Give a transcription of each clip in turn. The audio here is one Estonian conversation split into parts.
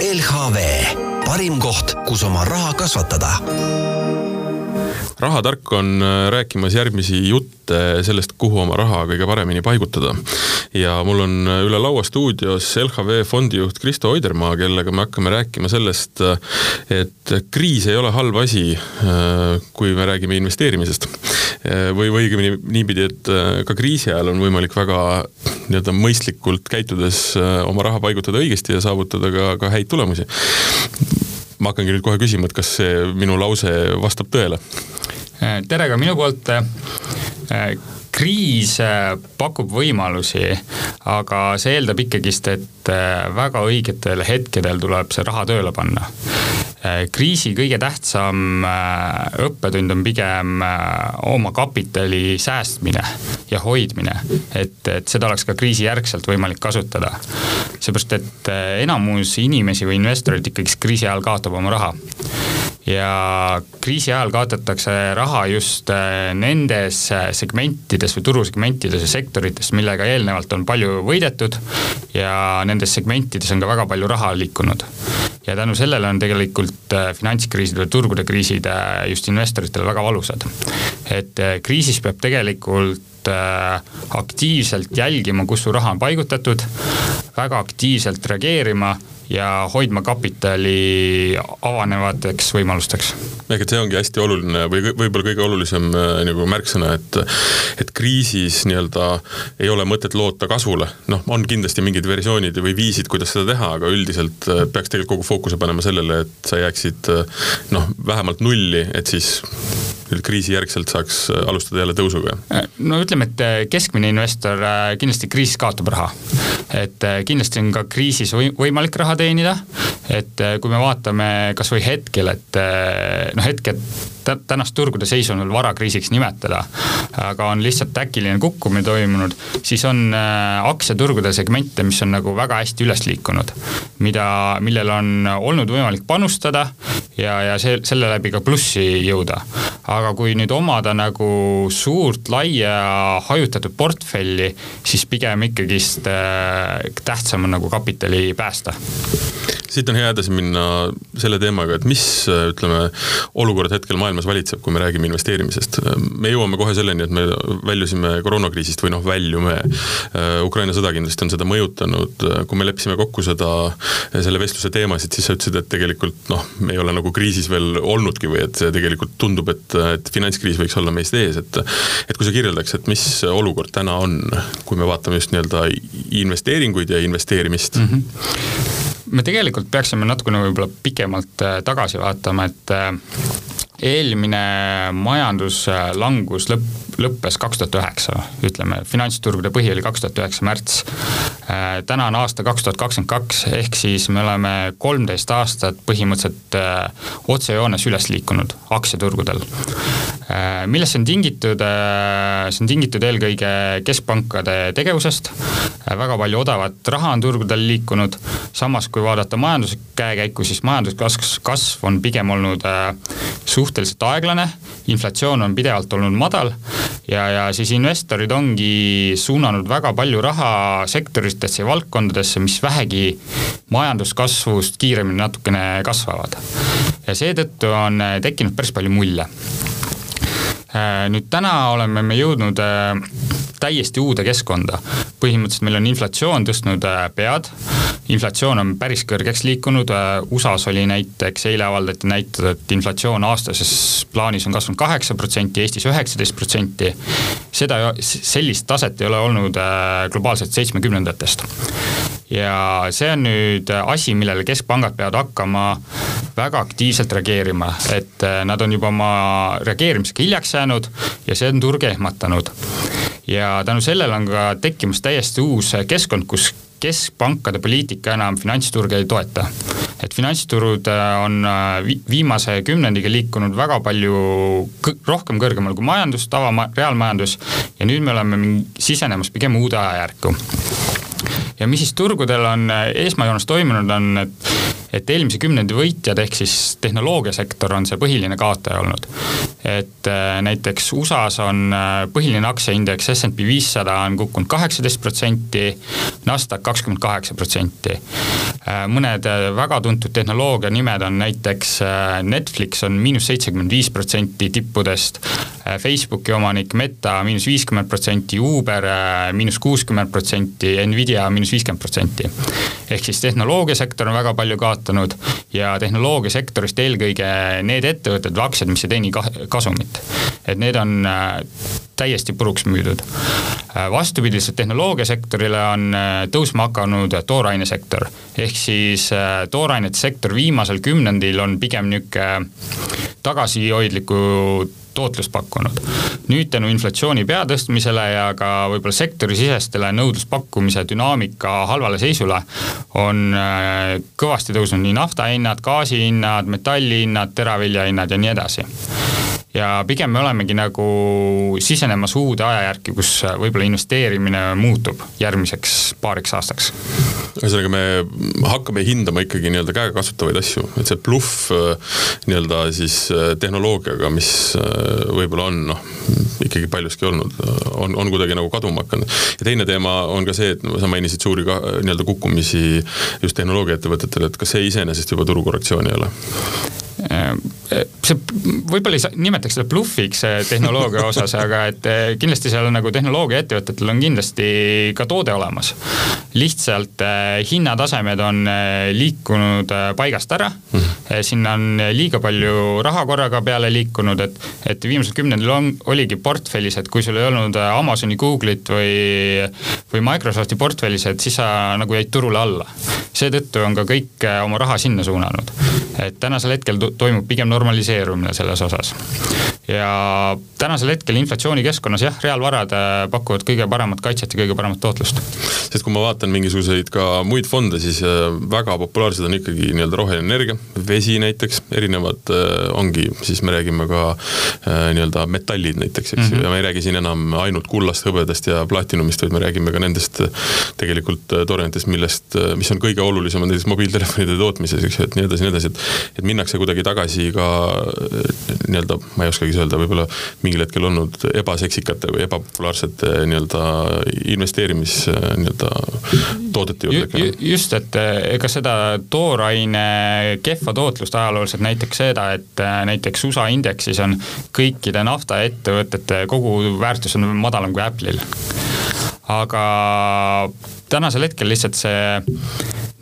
LHV, parim koht, kus oma raha kasvatada rahatark on äh, rääkimas järgmisi jutte sellest, kuhu oma raha kõige paremini paigutada. ja mul on äh, üle laua stuudios LHV fondijuht Kristo Oidermaa, kellega me hakkame rääkima sellest, äh, et kriis ei ole halb asi, kui me räägime investeerimisest. Või, või õigemini niipidi, et ka kriisi ajal on võimalik väga nii-öelda mõistlikult käitudes oma raha paigutada õigesti ja saavutada ka, ka häid tulemusi ma hakkangi nüüd kohe küsima, et kas see minu lause vastab tõele? tere ka minu poolt. Äh, kriis äh, pakub võimalusi, aga see eeldab ikkagist, et äh, väga õigetel hetkedel tuleb see raha tööle panna. kriisi kõige tähtsam õppetund on pigem oma kapitali säästmine ja hoidmine, et, et seda oleks ka kriisijärgselt võimalik kasutada. seepärast, et enamus inimesi või investoreid ikkagi kriisi ajal kaotab oma raha ja kriisi ajal kaotatakse raha just äh, nendes äh, segmentides või turusegmentides ja sektorites, millega eelnevalt on palju võidetud ja nendes segmentides on ka väga palju raha liikunud. ja tänu sellele on tegelikult äh, finantskriisid või turgude kriisid just investoritele väga valusad. et kriisis peab tegelikult aktiivselt jälgima, kus su raha on paigutatud, väga aktiivselt reageerima ja hoidma kapitali avanevateks võimalusteks. ehk et see ongi hästi oluline või võib-olla kõige olulisem äh, nagu märksõna, et et kriisis nii-öelda ei ole mõtet loota kasvule, noh, on kindlasti mingid versioonid või viisid, kuidas seda teha, aga üldiselt äh, peaks tegelikult kogu fookuse panema sellele, et sa jääksid äh, noh, vähemalt nulli, et siis nüüd kriisijärgselt saaks alustada jälle tõusuga? no ütleme, et keskmine investor kindlasti kriisis kaotab raha. et kindlasti on ka kriisis võimalik raha teenida, et äh, kui me vaatame kasvõi hetkel, et äh, noh, hetkel tänast turgude seisu on veel vara kriisiks nimetada, aga on lihtsalt äkiline kukkumine toimunud, siis on äh, aktsiaturgude segmente, mis on nagu väga hästi üles liikunud. mida, millel on olnud võimalik panustada ja, ja see, selle läbi ka plussi jõuda. Aga kui nüüd omada nagu suurt, laia, hajutatud portfelli, siis pigem ikkagist äh, tähtsam on nagu kapitali päästa siit on hea edasi minna selle teemaga, et mis ütleme, olukord hetkel maailmas valitseb, kui me räägime investeerimisest. me jõuame kohe selleni, et me väljusime koroonakriisist või noh, väljume. Ukraina sõda kindlasti on seda mõjutanud, kui me leppisime kokku seda, selle vestluse teemasid, siis sa ütlesid, et tegelikult noh, me ei ole nagu kriisis veel olnudki või et tegelikult tundub, et, et finantskriis võiks olla meist ees, et et kui sa kirjeldaks, et mis olukord täna on, kui me vaatame just nii-öelda investeeringuid ja investeerimist mm? -hmm me tegelikult peaksime natukene võib-olla pikemalt äh, tagasi vaatama, et äh, eelmine majanduslangus lõpp, lõppes kaks tuhat üheksa, ütleme, finantsturgude põhi oli kaks tuhat üheksa märts. Äh, täna on aasta kaks tuhat kakskümmend kaks, ehk siis me oleme kolmteist aastat põhimõtteliselt äh, otsejoones üles liikunud aktsiaturgudel. Äh, millest see on tingitud, see on tingitud eelkõige keskpankade tegevusest, väga palju odavat raha on turgudel liikunud, samas kui vaadata majanduse käekäiku, siis majanduskasv, kasv on pigem olnud suhteliselt aeglane, inflatsioon on pidevalt olnud madal ja, ja siis investorid ongi suunanud väga palju raha sektoritesse ja valdkondadesse, mis vähegi majanduskasvust kiiremini natukene kasvavad. ja seetõttu on tekkinud päris palju mulle Äh, nüüd täna oleme me jõudnud äh, täiesti uude keskkonda. põhimõtteliselt meil on inflatsioon tõstnud äh, pead, inflatsioon on päris kõrgeks liikunud, USA-s oli näiteks, eile avaldati näitajad, et inflatsioon aastases plaanis on kasvanud kaheksa protsenti, Eestis üheksateist protsenti. seda, sellist taset ei ole olnud globaalselt seitsmekümnendatest ja see on nüüd asi, millele keskpangad peavad hakkama väga aktiivselt reageerima, et äh, nad on juba oma reageerimisega hiljaks jäänud ja see on turge ehmatanud. ja tänu sellele on ka tekkimas täiesti uus keskkond, kus keskpankade poliitika enam finantsturge ei toeta. et finantsturud äh, on äh, viimase kümnendiga liikunud väga palju rohkem kõrgemal kui majandus, tava, reaalmajandus ja nüüd me oleme sisenemas pigem uude ajajärku ja mis siis turgudel on äh, esmajoones toimunud, on, et et eelmise kümnendi võitjad ehk siis tehnoloogiasektor on see põhiline kaotaja olnud. et äh, näiteks USA-s on äh, põhiline aktsiaindeks SMP viissada on kukkunud kaheksateist protsenti, NASDAQ kakskümmend kaheksa protsenti. Äh, mõned väga tuntud tehnoloogia nimed on näiteks Netflix on miinus seitsekümmend viis protsenti tippudest, Facebooki omanik Meta miinus viiskümmend protsenti, Uber miinus kuuskümmend protsenti, Nvidia miinus viiskümmend protsenti. ehk siis tehnoloogiasektor on väga palju kaotanud ja tehnoloogiasektorist eelkõige need ettevõtted või aktsiad, mis ei teeni kasumit. et need on äh, täiesti puruks müüdud. Äh, vastupidiselt tehnoloogiasektorile on äh, tõusma hakanud toorainesektor, ehk siis toorainete sektor viimasel kümnendil on pigem niisugune tagasihoidliku tootlust pakkunud. nüüd tänu inflatsiooni peatõstmisele ja ka võib-olla sektorisisestele nõudluspakkumise dünaamika halvale seisule on äh, kõvasti tõusnud nii nafta hinnad, gaasi hinnad, metalli hinnad, teravilja hinnad ja nii edasi ja pigem me olemegi nagu sisenemas uude ajajärki, kus võib-olla investeerimine muutub järgmiseks paariks aastaks. ühesõnaga, me hakkame hindama ikkagi nii-öelda käegakasutavaid asju, et see bluff äh, nii-öelda siis äh, tehnoloogiaga, mis äh, võib-olla on noh, ikkagi paljuski olnud, on, on kuidagi nagu kaduma hakanud. ja teine teema on ka see, et sa mainisid suuri ka nii-öelda kukkumisi just tehnoloogiaettevõtetel, et kas see iseenesest juba turukorrektsioon ei ole? See võib-olla ei saa, nimetaks seda bluffiks tehnoloogia osas, aga et eh, kindlasti seal nagu tehnoloogiaettevõtetel on kindlasti ka toode olemas. lihtsalt eh, hinnatasemed on eh, liikunud paigast ära mm, -hmm. sinna on liiga palju raha korraga peale liikunud, et, et viimasel kümnendil on, oligi portfellis, et kui sul ei olnud Amazoni, Google'it või, või Microsofti portfellis, et siis sa nagu jäid turule alla. seetõttu on ka kõik oma raha sinna suunanud. et tänasel hetkel toimub pigem normaliseerumine selles osas. Ja tänasel hetkel inflatsioonikeskkonnas jah, reaalvarad äh, pakuvad kõige paremat kaitset ja kõige paremat tootlust. sest kui ma vaatan mingisuguseid ka muid fonde, siis äh, väga populaarsed on ikkagi nii-öelda roheline energia, vesi näiteks, erinevad äh, ongi, siis me räägime ka nii-öelda metallid näiteks, eks ju mm -hmm., ja ma ei räägi siin enam ainult kullast, hõbedast ja platinumist, vaid me räägime ka nendest tegelikult toorainetes, millest, mis on kõige olulisemad näiteks mobiiltelefonide tootmises, eks ju, et nii edasi, nii edasi, et et minnakse kuidagi tagasi ka nii-öelda, ma ei oskagi öelda, võib-olla mingil hetkel olnud ebaseksikate või ebapopulaarsete nii-öelda investeerimis nii-öelda toodete juurde. just, et ega seda tooraine kehva tootlust ajalooliselt näiteks seda, et näiteks USA indeksis on kõikide naftaettevõtete koguväärtus on madalam kui Apple'il. aga tänasel hetkel lihtsalt see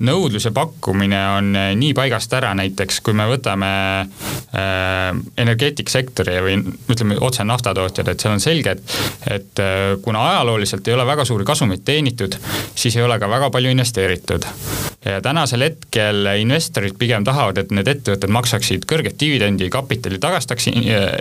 nõudlus ja pakkumine on eh, nii paigast ära, näiteks kui me võtame äh, energeetiksektori või ütleme otse naftatootjad, et seal on selge, et, et äh, kuna ajalooliselt ei ole väga suuri kasumeid teenitud, siis ei ole ka väga palju investeeritud. ja tänasel hetkel investorid pigem tahavad, et need ettevõtted maksaksid kõrget dividendi, kapitali tagastaks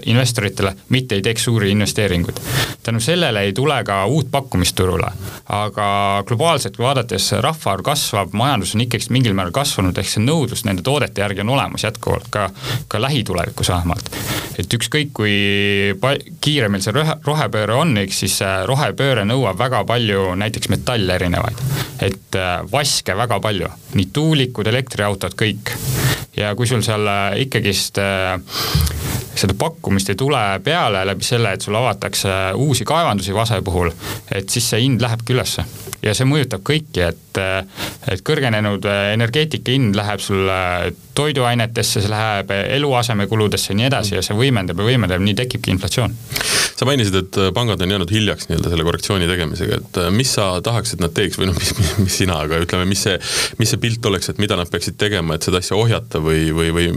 investoritele, mitte ei teeks suuri investeeringuid. tänu sellele ei tule ka uut pakkumist turule, aga globaalselt vaadates rahvaarv kasvab, majandus on ikkagist mingil määral kasvanud, ehk see nõudlus nende toodete järgi on olemas jätkuvalt ka, ka lähitulevikus vähemalt. et ükskõik kui kiire meil see rohe, rohepööre on, ehk siis rohepööre nõuab väga palju näiteks metalle erinevaid. et äh, vaske väga palju, nii tuulikud, elektriautod, kõik. ja kui sul seal äh, ikkagist äh, seda pakkumist ei tule peale läbi selle, et sul avatakse uusi kaevandusi Vase puhul, et siis see hind lähebki ülesse. ja see mõjutab kõiki, et, et kõrgenenud energeetika hind läheb sul toiduainetesse, see läheb eluasemekuludesse ja nii edasi ja see võimendab ja võimendab, nii tekibki inflatsioon. Sa mainisid, et pangad on jäänud hiljaks nii-öelda selle korrektsiooni tegemisega, et mis sa tahaks, et nad teeks või noh, mis, mis, mis sina, aga ütleme, mis see, mis see pilt oleks, et mida nad peaksid tegema, et seda asja ohjata või, või, või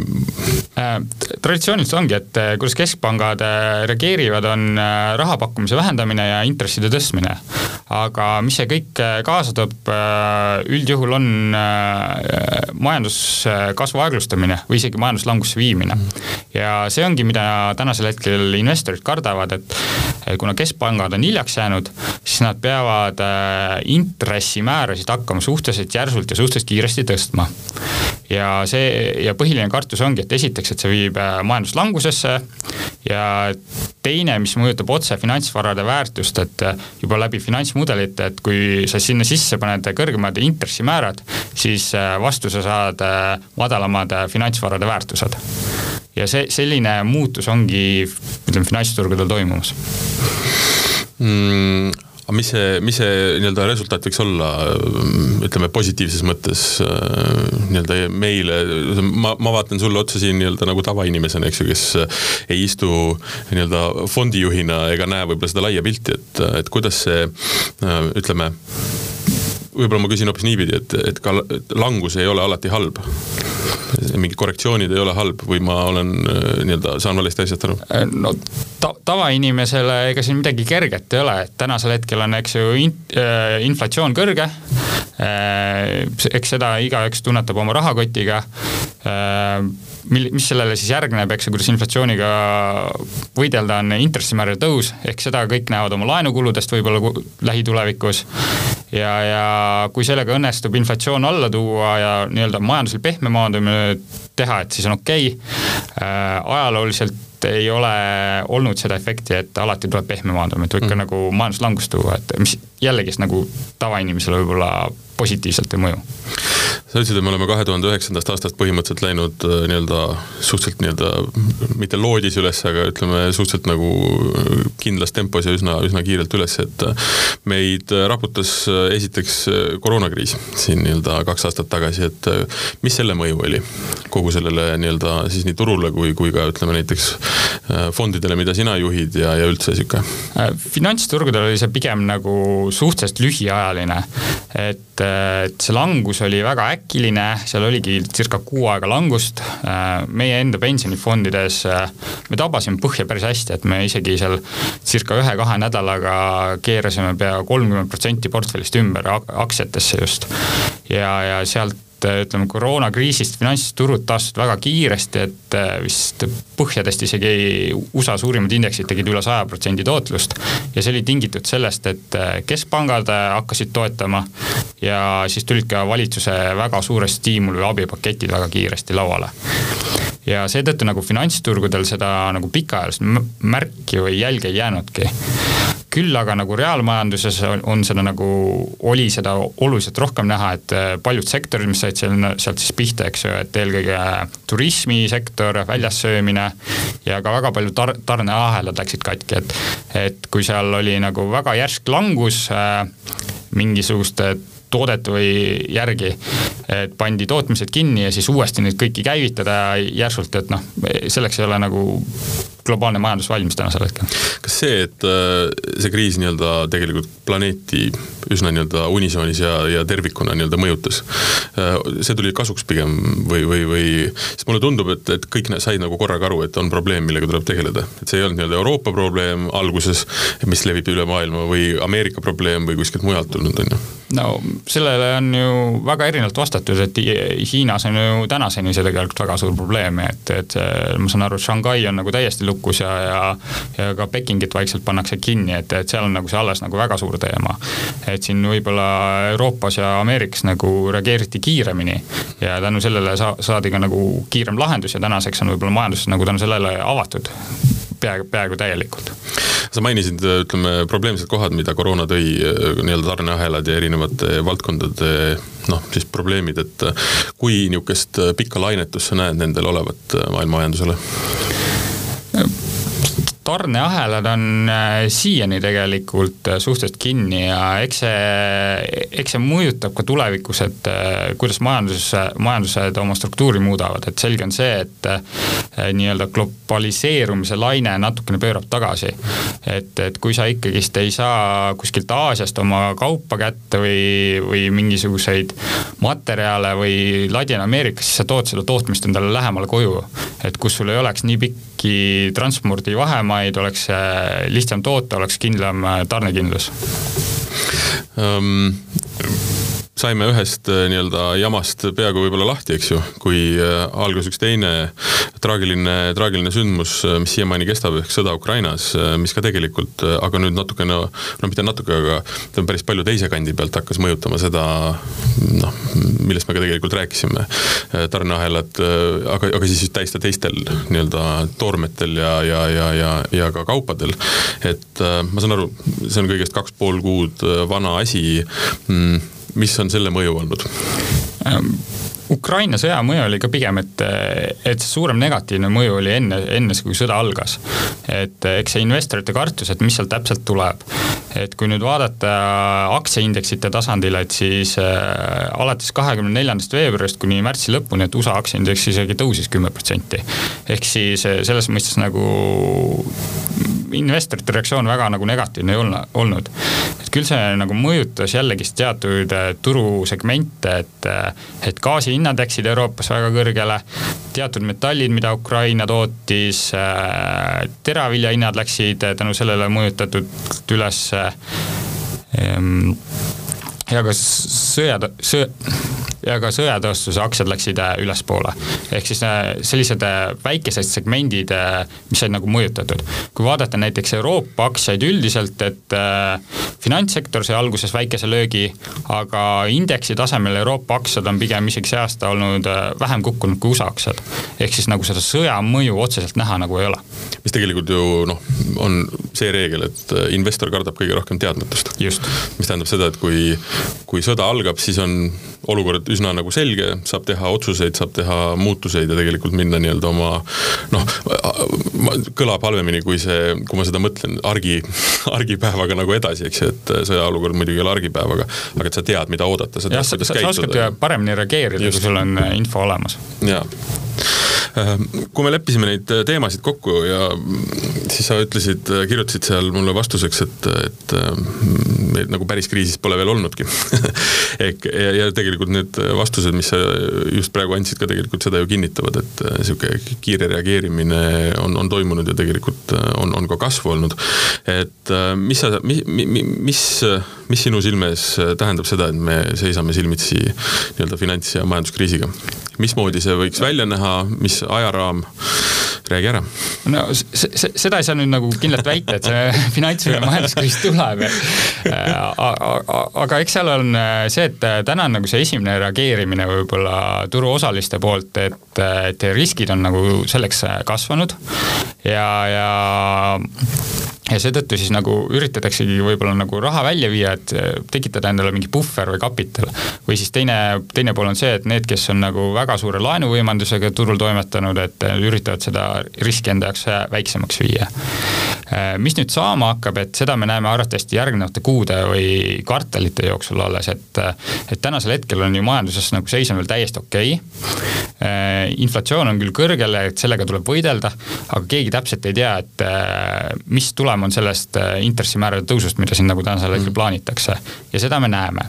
äh,? traditsiooniliselt ongi, et äh, kuidas keskpangad äh, reageerivad, on äh, raha pakkumise vähendamine ja intresside tõstmine. aga mis see kõik kaasa toob, üldjuhul on majanduskasvu aeglustamine või isegi majanduslangusse viimine. ja see ongi, mida tänasel hetkel investorid kardavad, et kuna keskpangad on hiljaks jäänud, siis nad peavad intressimäärasid hakkama suhteliselt järsult ja suhteliselt kiiresti tõstma. ja see, ja põhiline kartus ongi, et esiteks, et see viib majanduslangusesse ja teine, mis mõjutab otse finantsvarade väärtust, et juba läbi finantsmudelite, et kui sa sinna sisse paned kõrgemad intressimäärad, siis vastu sa saad madalamad finantsvarade väärtused ja see, selline muutus ongi, ütleme, finantsturgudel toimumas. Mm aga mis see, mis see nii-öelda resultaat võiks olla, ütleme positiivses mõttes nii-öelda meile, ma, ma vaatan sulle otsa siin nii-öelda nagu tavainimesena, eks ju, kes ei istu nii-öelda fondijuhina ega näe võib-olla seda laia pilti, et, et kuidas see ütleme, võib-olla ma küsin hoopis niipidi, et, et ka langus ei ole alati halb mingid korrektsioonid ei ole halb või ma olen äh, nii-öelda, saan valesti asjast aru? Äh, no ta-, tavainimesele ega siin midagi kerget ei ole, et tänasel hetkel on, eks ju, in-, äh, inflatsioon kõrge, eks seda igaüks tunnetab oma rahakotiga, mil-, mis sellele siis järgneb, eks ju, kuidas inflatsiooniga võidelda, on intressimäärade tõus, ehk seda kõik näevad oma laenukuludest võib-olla lähitulevikus ja, ja kui sellega õnnestub inflatsioon alla tuua ja nii-öelda majandusel pehme maandumine teha, et siis on okei okay. äh,. ajalooliselt ei ole olnud seda efekti, et alati tuleb pehme maandumine, et võib ka mm. nagu majanduslangust tuua, et mis jällegi nagu tavainimesele võib-olla positiivselt ei mõju sa ütlesid, et me oleme kahe tuhande üheksandast aastast põhimõtteliselt läinud äh, nii-öelda suhteliselt nii-öelda mitte loodis üles, aga ütleme suhteliselt nagu kindlas tempos ja üsna, üsna kiirelt üles, et äh, meid raputas äh, esiteks koroonakriis siin nii-öelda kaks aastat tagasi, et mis selle mõju oli kogu sellele nii-öelda siis nii turule kui, kui ka ütleme näiteks fondidele, mida sina juhid ja, ja üldse sihuke? finantsturgudel oli see pigem nagu suhteliselt lühiajaline, et, et see langus oli väga äkiline, seal oligi circa kuu aega langust, äh, meie enda pensionifondides äh, me tabasime põhja päris hästi, et me isegi seal circa ühe-kahe nädalaga keerasime pea kolmkümmend protsenti portfellist ümber aktsiatesse just. ja, ja sealt et ütleme, koroonakriisist finantsturud taastusid väga kiiresti, et äh, vist põhjadest isegi USA suurimad indeksid tegid üle saja protsendi tootlust. ja see oli tingitud sellest, et äh, keskpangad äh, hakkasid toetama ja siis tulid ka valitsuse väga suured stiimuli või abipaketid väga kiiresti lauale ja seetõttu nagu finantsturgudel seda nagu pikaajalist märki või jälge ei jäänudki küll aga nagu reaalmajanduses on, on seda nagu, oli seda oluliselt rohkem näha, et äh, paljud sektorid, mis said seal, sealt siis pihta, eks ju, et eelkõige turismisektor, väljassöömine ja ka väga palju tar-, tarneahelad läksid katki, et et kui seal oli nagu väga järsk langus äh, mingisuguste toodete või järgi, et pandi tootmised kinni ja siis uuesti neid kõiki käivitada järsult, et noh, selleks ei ole nagu globaalne majandus valmis tänasel hetkel. kas see, et äh, see kriis nii-öelda tegelikult planeeti üsna nii-öelda unisoonis ja, ja tervikuna nii-öelda mõjutas, äh, see tuli kasuks pigem või, või, või, sest mulle tundub, et, et kõik said nagu korraga aru, et on probleem, millega tuleb tegeleda. et see ei olnud nii-öelda Euroopa probleem alguses, mis levib üle maailma või Ameerika probleem või kuskilt mujalt tulnud, on ju no sellele on ju väga erinevalt vastatud, et Hiinas on ju tänaseni see tegelikult väga suur probleem, et, et ma saan aru, et Shanghai on nagu täiesti lukus ja, ja ja ka Pekingit vaikselt pannakse kinni, et, et seal on nagu see alles nagu väga suur teema. et siin võib-olla Euroopas ja Ameerikas nagu reageeriti kiiremini ja tänu sellele sa-, saadi ka nagu kiirem lahendus ja tänaseks on võib-olla majandus nagu tänu sellele avatud peaaegu, peaaegu täielikult. sa mainisid, ütleme, probleemsed kohad, mida koroona tõi, nii-öelda tarneahelad ja erinevate valdkondade noh, siis probleemid, et kui niisugust pikka lainetust sa näed nendel olevat maailma majandusele? Tarneahelad on äh, siiani tegelikult äh, suhteliselt kinni ja eks see, eks see mõjutab ka tulevikus, et äh, kuidas majandus, majandused oma struktuuri muudavad, et selge on see, et nii-öelda globaliseerumise laine natukene pöörab tagasi. et, et kui sa ikkagist ei saa kuskilt Aasiast oma kaupa kätte või, või mingisuguseid materjale või Ladina-Ameerikas, siis sa tood seda tootmist endale lähemale koju. et kus sul ei oleks nii pikki transpordivahemaid, maid, oleks lihtsam toota, oleks kindlam äh, tarnekindlus um,? Saime ühest äh, nii-öelda jamast peaaegu võib-olla lahti, eks ju, kui äh, algas üks teine traagiline, traagiline sündmus, äh, mis siiamaani kestab, ehk sõda Ukrainas, mis ka tegelikult, aga nüüd natukene, no mitte natuke, aga ta päris palju teise kandi pealt hakkas mõjutama seda noh, millest me ka tegelikult rääkisime, tarneahelad, aga, aga siis täiesti teistel nii-öelda toormetel ja, ja, ja, ja, ja ka kaupadel. et ma saan aru, see on kõigest kaks pool kuud vana asi mm, mis on selle mõju olnud? Ähm, Ukraina sõja mõju oli ka pigem, et, et see suurem negatiivne mõju oli enne, enne kui sõda algas. et eks see investorite kartus, et mis sealt täpselt tuleb. et kui nüüd vaadata aktsiaindeksite tasandil, et siis äh, alates kahekümne neljandast veebruarist kuni märtsi lõpuni, et USA aktsiaindeks isegi tõusis kümme protsenti. ehk siis äh, selles mõistes nagu investorite reaktsioon väga nagu negatiivne ei olnud, olnud. et küll see nagu mõjutas jällegist teatud äh, turusegmente, et, äh, et gaasihinnad läksid Euroopas väga kõrgele, teatud metallid, mida Ukraina tootis, äh, teravilja hinnad läksid tänu sellele mõjutatud üles ehm, ja ka sõja, sõja ja ka sõjatööstuse aktsiad läksid äh, ülespoole. ehk siis äh, sellised äh, väikesed segmendid, mis said nagu mõjutatud. kui vaadata näiteks Euroopa aktsiaid üldiselt, et finantssektor sai alguses väikese löögi, aga indeksi tasemel Euroopa aktsiad on pigem isegi see aasta olnud vähem kukkunud kui USA aktsiad. ehk siis nagu seda sõja mõju otseselt näha nagu ei ole. mis tegelikult ju noh, on see reegel, et investor kardab kõige rohkem teadmatust. mis tähendab seda, et kui, kui sõda algab, siis on olukord üsna nagu selge, saab teha otsuseid, saab teha muutuseid ja tegelikult minna nii-öelda oma noh, kõlab halvemini, kui see, kui ma seda mõtlen, argi, argipäevaga nagu edasi, eks ju, et sõjaolukord muidugi ei ole argipäev, aga aga et sa tead, mida oodata, sa tead, kuidas käituda. sa oskad paremini reageerida, kui sul on info olemas. jaa Ehm, kui me leppisime neid äh, teemasid kokku ja siis sa ütlesid, äh, kirjutasid seal mulle vastuseks, et, et äh, meil nagu päris kriisis pole veel olnudki ehk ja, ja tegelikult need vastused, mis sa just praegu andsid, ka tegelikult seda ju kinnitavad, et sihuke kiire reageerimine on, on toimunud ja tegelikult on, on ka kasvu olnud. et mis sa, mis, mis, mis sinu silmes tähendab seda, et me seisame silmitsi nii-öelda finants- ja majanduskriisiga? Mismoodi see võiks välja näha, mis ajaraam, räägi ära. no seda ei saa nüüd nagu kindlalt väita, et see finants- või majanduskriis tuleb. Äh, aga eks seal on äh, see, et äh, täna on nagu see esimene reageerimine võib-olla turuosaliste poolt, et, et riskid on nagu selleks kasvanud ja, ja ja seetõttu siis nagu üritataksegi võib-olla nagu raha välja viia, et tekitada endale mingi puhver või kapital. või siis teine, teine pool on see, et need, kes on nagu väga suure laenuvõimendusega turul toimetanud, et üritavad seda riski enda jaoks väiksemaks viia. mis nüüd saama hakkab, et seda me näeme arvatavasti järgnevate kuude või kvartalite jooksul alles, et et tänasel hetkel on ju majanduses nagu seis on veel täiesti okei okay.. inflatsioon on küll kõrgel, et sellega tuleb võidelda, aga keegi täpselt ei tea, et mis tulema tulem on sellest äh, intressimäärade tõusust, mida siin nagu tänasel hetkel mm. plaanitakse. ja seda me näeme.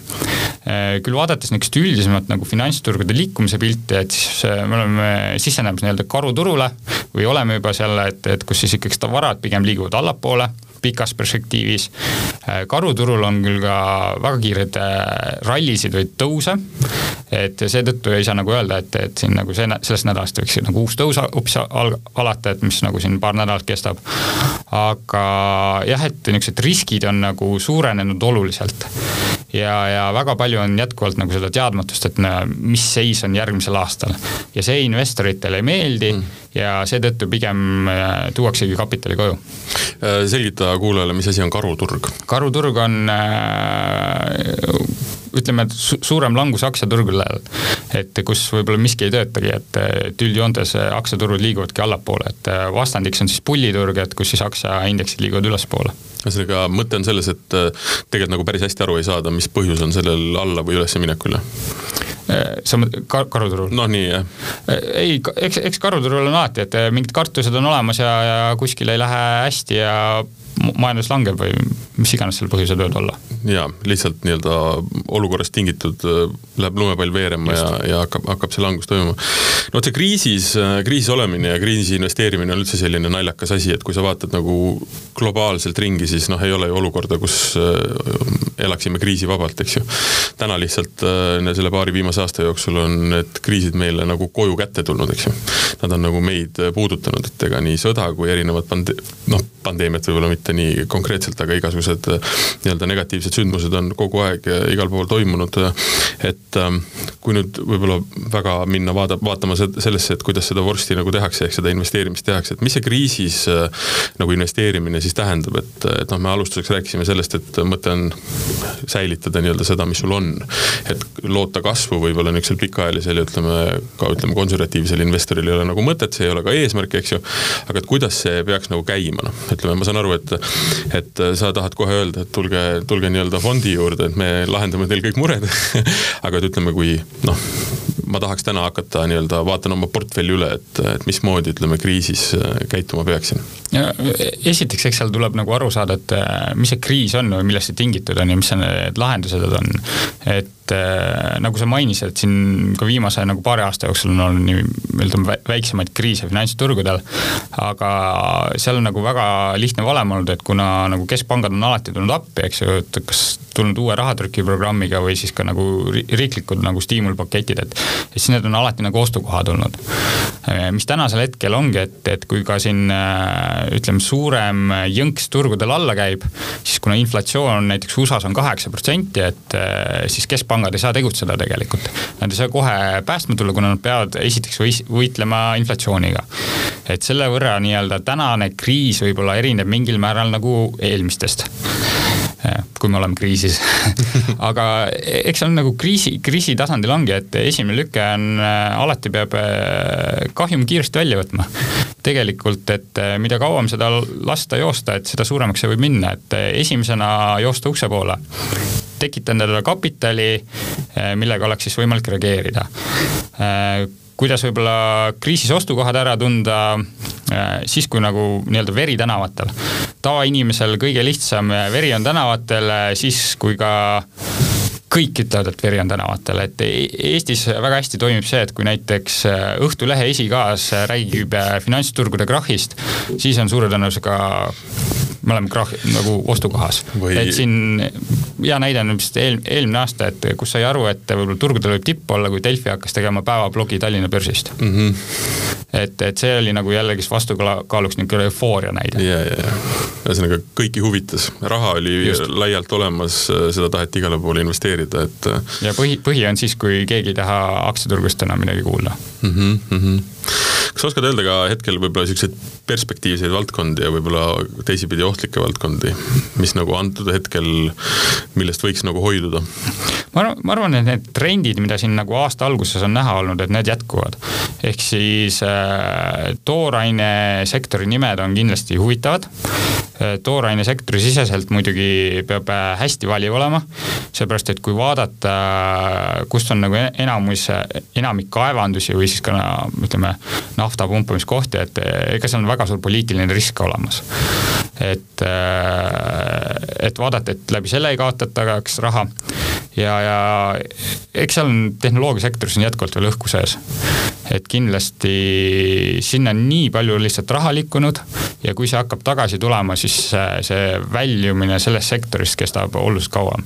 Äh, küll vaadates niisugust üldisemat nagu finantsturgude liikumise pilti, et siis äh, me oleme sisenemas nii-öelda karuturule või oleme juba seal, et, et kus siis ikkagist varad pigem liiguvad allapoole pikas perspektiivis. Karuturul on küll ka väga kiireid rallisid või tõuse, et seetõttu ei saa nagu öelda, et, et siin nagu see, sellest nädalast võiks nagu uus tõus hoopis al-, alata, et mis nagu siin paar nädalat kestab. aga jah, et niisugused riskid on nagu suurenenud oluliselt ja, ja väga palju on jätkuvalt nagu seda teadmatust, et mis seis on järgmisel aastal. ja see investoritele ei meeldi mm. ja seetõttu pigem äh, tuuaksegi kapitali koju. Äh, selgita kuulajale, mis asi on karuturg? karuturg on äh, ütleme, et su suurem langus aktsiaturgudel, et kus võib-olla miski ei töötagi, et üldjoontes aktsiaturud liiguvadki allapoole, et vastandiks on siis pulliturg, et kus siis aktsiaindeksid liiguvad ülespoole ühesõnaga, mõte on selles, et tegelikult nagu päris hästi aru ei saada, mis põhjus on sellel alla või ülesminekul sa mõtled kar-, karuturul? noh, nii jah. ei, eks, eks karuturul on alati, et mingid kartused on olemas ja, ja kuskil ei lähe hästi ja majandus langeb või mis iganes selle põhjused võivad olla. jaa, lihtsalt nii-öelda olukorrast tingitud äh, läheb lumepall veerema Just. ja, ja hakkab, hakkab see langus toimuma. no vot see kriisis, äh, kriisis olemine ja kriisi investeerimine on üldse selline naljakas asi, et kui sa vaatad nagu globaalselt ringi, siis noh, ei ole ju olukorda, kus äh, elaksime kriisivabalt, eks ju. täna lihtsalt selle paari viimase aasta jooksul on need kriisid meile nagu koju kätte tulnud, eks ju. Nad on nagu meid puudutanud, et ega nii sõda kui erinevad pande-, noh, pandeemiat võib-olla mitte nii konkreetselt, aga igasugused nii-öelda negatiivsed sündmused on kogu aeg igal pool toimunud. et ähm, kui nüüd võib-olla väga minna vaada, vaatama sellesse, et kuidas seda vorsti nagu tehakse, ehk seda investeerimist tehakse, et mis see kriisis äh, nagu investeerimine siis tähendab, et, et noh, me alustuseks rääkisime sellest, et mõte on säilitada nii-öelda seda, mis sul on. et loota kasvu võib-olla niisugusel pikaajalisel ja ütleme ka ütleme konservatiivsel investoril ei ole nagu mõtet, see ei ole ka eesmärk, eks ju. aga et kuidas see peaks nagu käima, noh, ütleme, ma saan aru, et, et sa tahad kohe öelda, et tulge, tulge nii-öelda fondi juurde, et me lahendame teil kõik mured aga et ütleme, kui noh, ma tahaks täna hakata nii-öelda, vaatan oma portfelli üle, et, et mismoodi ütleme kriisis äh, käituma peaksin. esiteks, eks seal tuleb nagu aru saada, et äh, mis see kriis on või millest see tingitud on ja mis need lahendused on. et äh, nagu sa mainisid, siin ka viimase nagu paari aasta jooksul on olnud nii-öelda väiksemaid kriise finantsturgudel, aga seal on nagu väga lihtne valem olnud, et kuna nagu keskpangad on alati tulnud appi, eks ju, et kas tulnud uue rahatrükiprogrammiga või siis ka nagu riiklikud nagu stiimulpaketid, et siis need on alati nagu ostukoha tulnud. mis tänasel hetkel ongi, et, et kui ka siin ütleme, suurem jõnks turgudel alla käib, siis kuna inflatsioon näiteks USA-s on kaheksa protsenti, et siis keskpangad ei saa tegutseda tegelikult. Nad ei saa kohe päästma tulla, kuna nad peavad esiteks võitlema inflatsiooniga. et selle võrra nii-öelda tänane kriis võib-olla erineb mingil määral nagu eelmistest kui me oleme kriisis aga eks see on nagu kriisi, kriisi tasandil ongi, et esimene lüke on, äh, alati peab äh, kahjum kiiresti välja võtma. tegelikult, et äh, mida kauem seda lasta joosta, et seda suuremaks see võib minna, et esimesena joosta ukse poole tekita endale kapitali, millega oleks siis võimalik reageerida kuidas võib-olla kriisis ostukohad ära tunda siis, kui nagu nii-öelda veri tänavatel. Tavainimesel kõige lihtsam veri on tänavatel siis, kui ka kõik ütlevad, et veri on tänavatel, et e-, Eestis väga hästi toimib see, et kui näiteks äh, Õhtulehe esikaas räägib äh, finantsturgude krahhist, siis on suure tõenäosusega me oleme krahh, nagu ostukohas Või.... et siin hea näide on vist eel, eelmine aasta, et kus sai aru, et võib-olla turgudel võib tipp olla, kui Delfi hakkas tegema päevablogi Tallinna börsist mm. -hmm. et, et see oli nagu jällegi vastukaaluks niisugune eufooria näide. ja, ja, ja ühesõnaga kõiki huvitas, raha oli Just. laialt olemas, seda taheti igale poole investeerida, et. ja põhi, põhi on siis, kui keegi ei taha aktsiaturgust enam midagi kuulda mm. -hmm, mm -hmm kas oskad öelda ka hetkel võib-olla siukseid perspektiivseid valdkondi ja võib-olla teisipidi ohtlikke valdkondi, mis nagu antud hetkel, millest võiks nagu hoiduda? ma arvan, ma arvan, et need trendid, mida siin nagu aasta alguses on näha olnud, et need jätkuvad. ehk siis äh, tooraine sektori nimed on kindlasti huvitavad äh,. tooraine sektori siseselt muidugi peab äh, hästi valiv olema, seepärast et kui vaadata, kus on nagu enamus, enamik kaevandusi või siis ka ütleme, nafta pumpamiskohti, et ega seal on väga suur poliitiline risk olemas. et, äh, et vaadata, et läbi selle ei kaotataks raha ja, ja eks seal on tehnoloogiasektoris on jätkuvalt veel õhku sees. et kindlasti sinna on nii palju lihtsalt raha liikunud ja kui see hakkab tagasi tulema, siis see väljumine sellest sektorist kestab oluliselt kauem.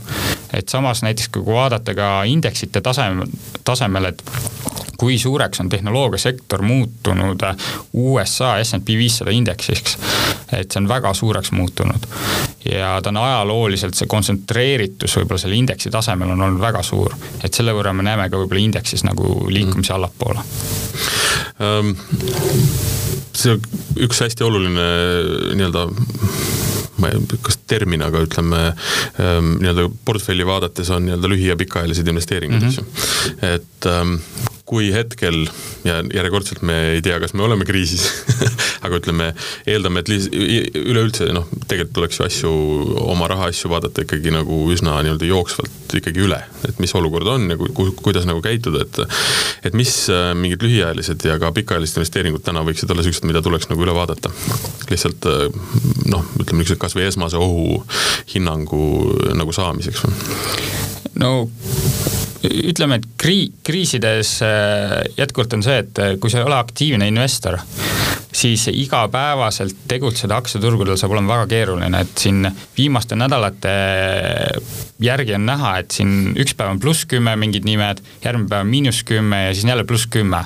et samas näiteks kui vaadata ka indeksite tasem, tasemel, et kui suureks on tehnoloogiasektor muutunud USA SNP viissada indeksiks. et see on väga suureks muutunud ja ta on ajalooliselt, see kontsentreeritus võib-olla selle indeksi tasemel on olnud väga suur. et selle võrra me näeme ka võib-olla indeksis nagu liikumise mm. allapoole um,. see üks hästi oluline nii-öelda ma ei, kas termin, aga ütleme ähm, nii-öelda portfelli vaadates on nii-öelda lühi- ja pikaajalised investeeringud mm, -hmm. eks ju. et ähm, kui hetkel ja järjekordselt me ei tea, kas me oleme kriisis aga ütleme, eeldame, et liis-, üleüldse noh, tegelikult tuleks ju asju, oma rahaasju vaadata ikkagi nagu üsna nii-öelda jooksvalt ikkagi üle, et mis olukord on ja ku-, kuidas nagu käituda, et et mis äh, mingid lühiajalised ja ka pikaajalised investeeringud täna võiksid olla siuksed, mida tuleks nagu üle vaadata. lihtsalt äh, noh, ütleme niisuguse kasvõi esmase ohu hinnangu nagu saamiseks või? no ütleme, et krii-, kriisides äh, jätkuvalt on see, et äh, kui sa ei ole aktiivne investor, siis igapäevaselt tegutseda aktsiaturgudel saab olema väga keeruline, et siin viimaste nädalate järgi on näha, et siin üks päev on pluss kümme mingid nimed, järgmine päev miinus kümme ja siis jälle pluss kümme.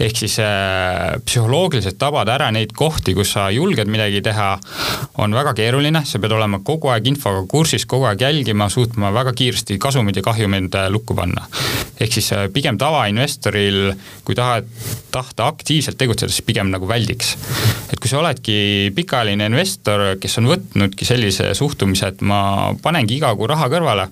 ehk siis äh, psühholoogiliselt tabada ära neid kohti, kus sa julged midagi teha, on väga keeruline, sa pead olema kogu aeg infoga kursis, kogu aeg jälgima, suutma väga kiiresti kasumid ja kahjumid äh, lukku panna. Ehk siis äh, pigem tavainvestoril, kui tahad, tahta aktiivselt tegutseda, siis pigem nagu väldiks. et kui sa oledki pikaajaline investor, kes on võtnudki sellise suhtumise, et ma panengi iga kuu raha kõrvale,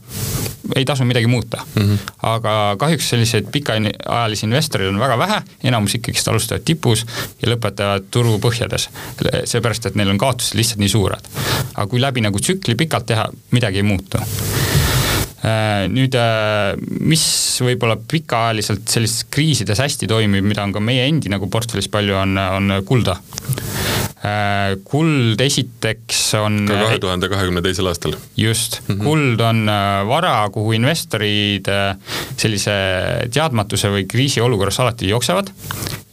ei tasu midagi muuta mm. -hmm. aga kahjuks selliseid pikaajalisi investoreid on väga vähe, enamus ikkagist alustavad tipus ja lõpetavad turu põhjades. seepärast, et neil on kaotused lihtsalt nii suured. aga kui läbi nagu tsükli pikalt teha, midagi ei muutu nüüd, äh, mis võib-olla pikaajaliselt sellistes kriisides hästi toimib, mida on ka meie endi nagu portfellis palju, on, on kulda. Äh, kuld esiteks on. ka kahe tuhande kahekümne teisel aastal. just mm, -hmm. kuld on äh, vara, kuhu investorid äh, sellise teadmatuse või kriisiolukorras alati jooksevad.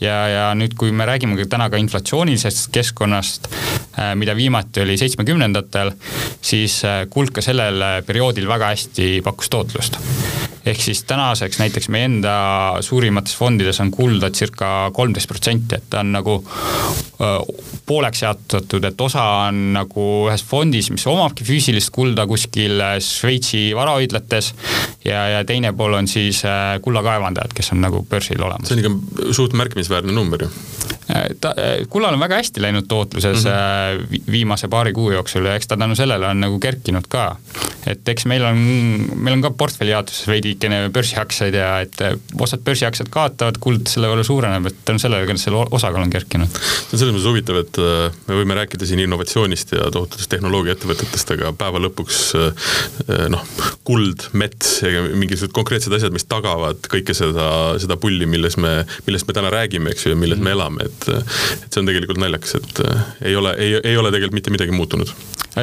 ja, ja nüüd, kui me räägime ka täna ka inflatsioonilisest keskkonnast, mida viimati oli seitsmekümnendatel, siis kuld ka sellel perioodil väga hästi pakkus tootlust ehk siis tänaseks näiteks meie enda suurimates fondides on kulda circa kolmteist protsenti, et ta on nagu pooleks jaotatud, et osa on nagu ühes fondis, mis omabki füüsilist kulda kuskil Šveitsi varahoidlates ja, ja teine pool on siis kullakaevandajad, kes on nagu börsil olemas. see on ikka suht märkimisväärne number ju ta, kullal on väga hästi läinud tootluses mm -hmm. viimase paari kuu jooksul ja eks ta tänu sellele on nagu kerkinud ka. et eks meil on, meil on ka portfelli jaotuses veidikene börsiaktsiaid ja et osad börsiaktsiad kaotavad, kuld selle võrra suureneb, et tänu sellele selle osakaal on kerkinud. see on selles mõttes huvitav, et äh, me võime rääkida siin innovatsioonist ja tohututest tehnoloogiaettevõtetest, aga päeva lõpuks äh, noh, kuld, mets ja mingisugused konkreetsed asjad, mis tagavad kõike seda, seda pulli, milles me, millest me täna räägime, eks ju, ja milles me elame, et et, see on tegelikult naljakas, et ei ole, ei, ei ole tegelikult mitte midagi muutunud.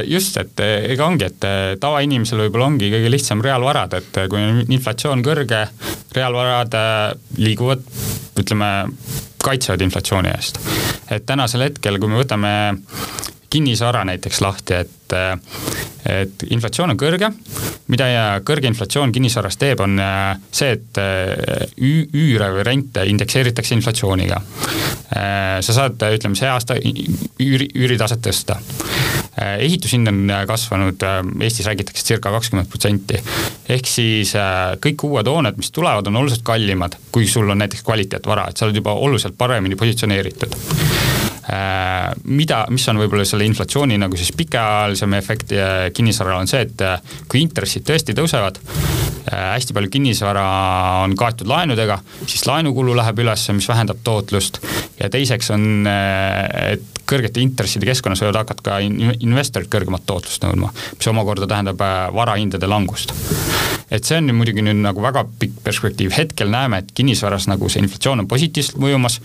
just, et ega ongi, et tavainimesel võib-olla ongi kõige lihtsam reaalvarad, et kui on inflatsioon kõrge, reaalvarad liiguvad, ütleme, kaitsevad inflatsiooni eest. et tänasel hetkel, kui me võtame kinnisvara näiteks lahti, et, et inflatsioon on kõrge, mida kõrge inflatsioon kinnisvaras teeb, on äh, see, et äh, üüre või rente indekseeritakse inflatsiooniga. Äh, sa saad, ütleme, see aasta üüri, üüritaset tõsta. Ehitushind on kasvanud, Eestis räägitakse circa kakskümmend protsenti. ehk siis kõik uued hooned, mis tulevad, on oluliselt kallimad, kui sul on näiteks kvaliteetvara, et sa oled juba oluliselt paremini positsioneeritud Äh, mida, mis on võib-olla selle inflatsiooni nagu siis pikaajalisem efekt kinnisvaral on see, et äh, kui intressid tõesti tõusevad, äh, hästi palju kinnisvara on kaetud laenudega, siis laenukulu läheb üles, mis vähendab tootlust. ja teiseks on, et kõrgete intresside keskkonnas võivad hakata ka investorid kõrgemat tootlust nõudma, mis omakorda tähendab varahindade langust et see on muidugi nüüd nagu väga pikk perspektiiv, hetkel näeme, et kinnisvaras nagu see inflatsioon on positiivselt mõjumas.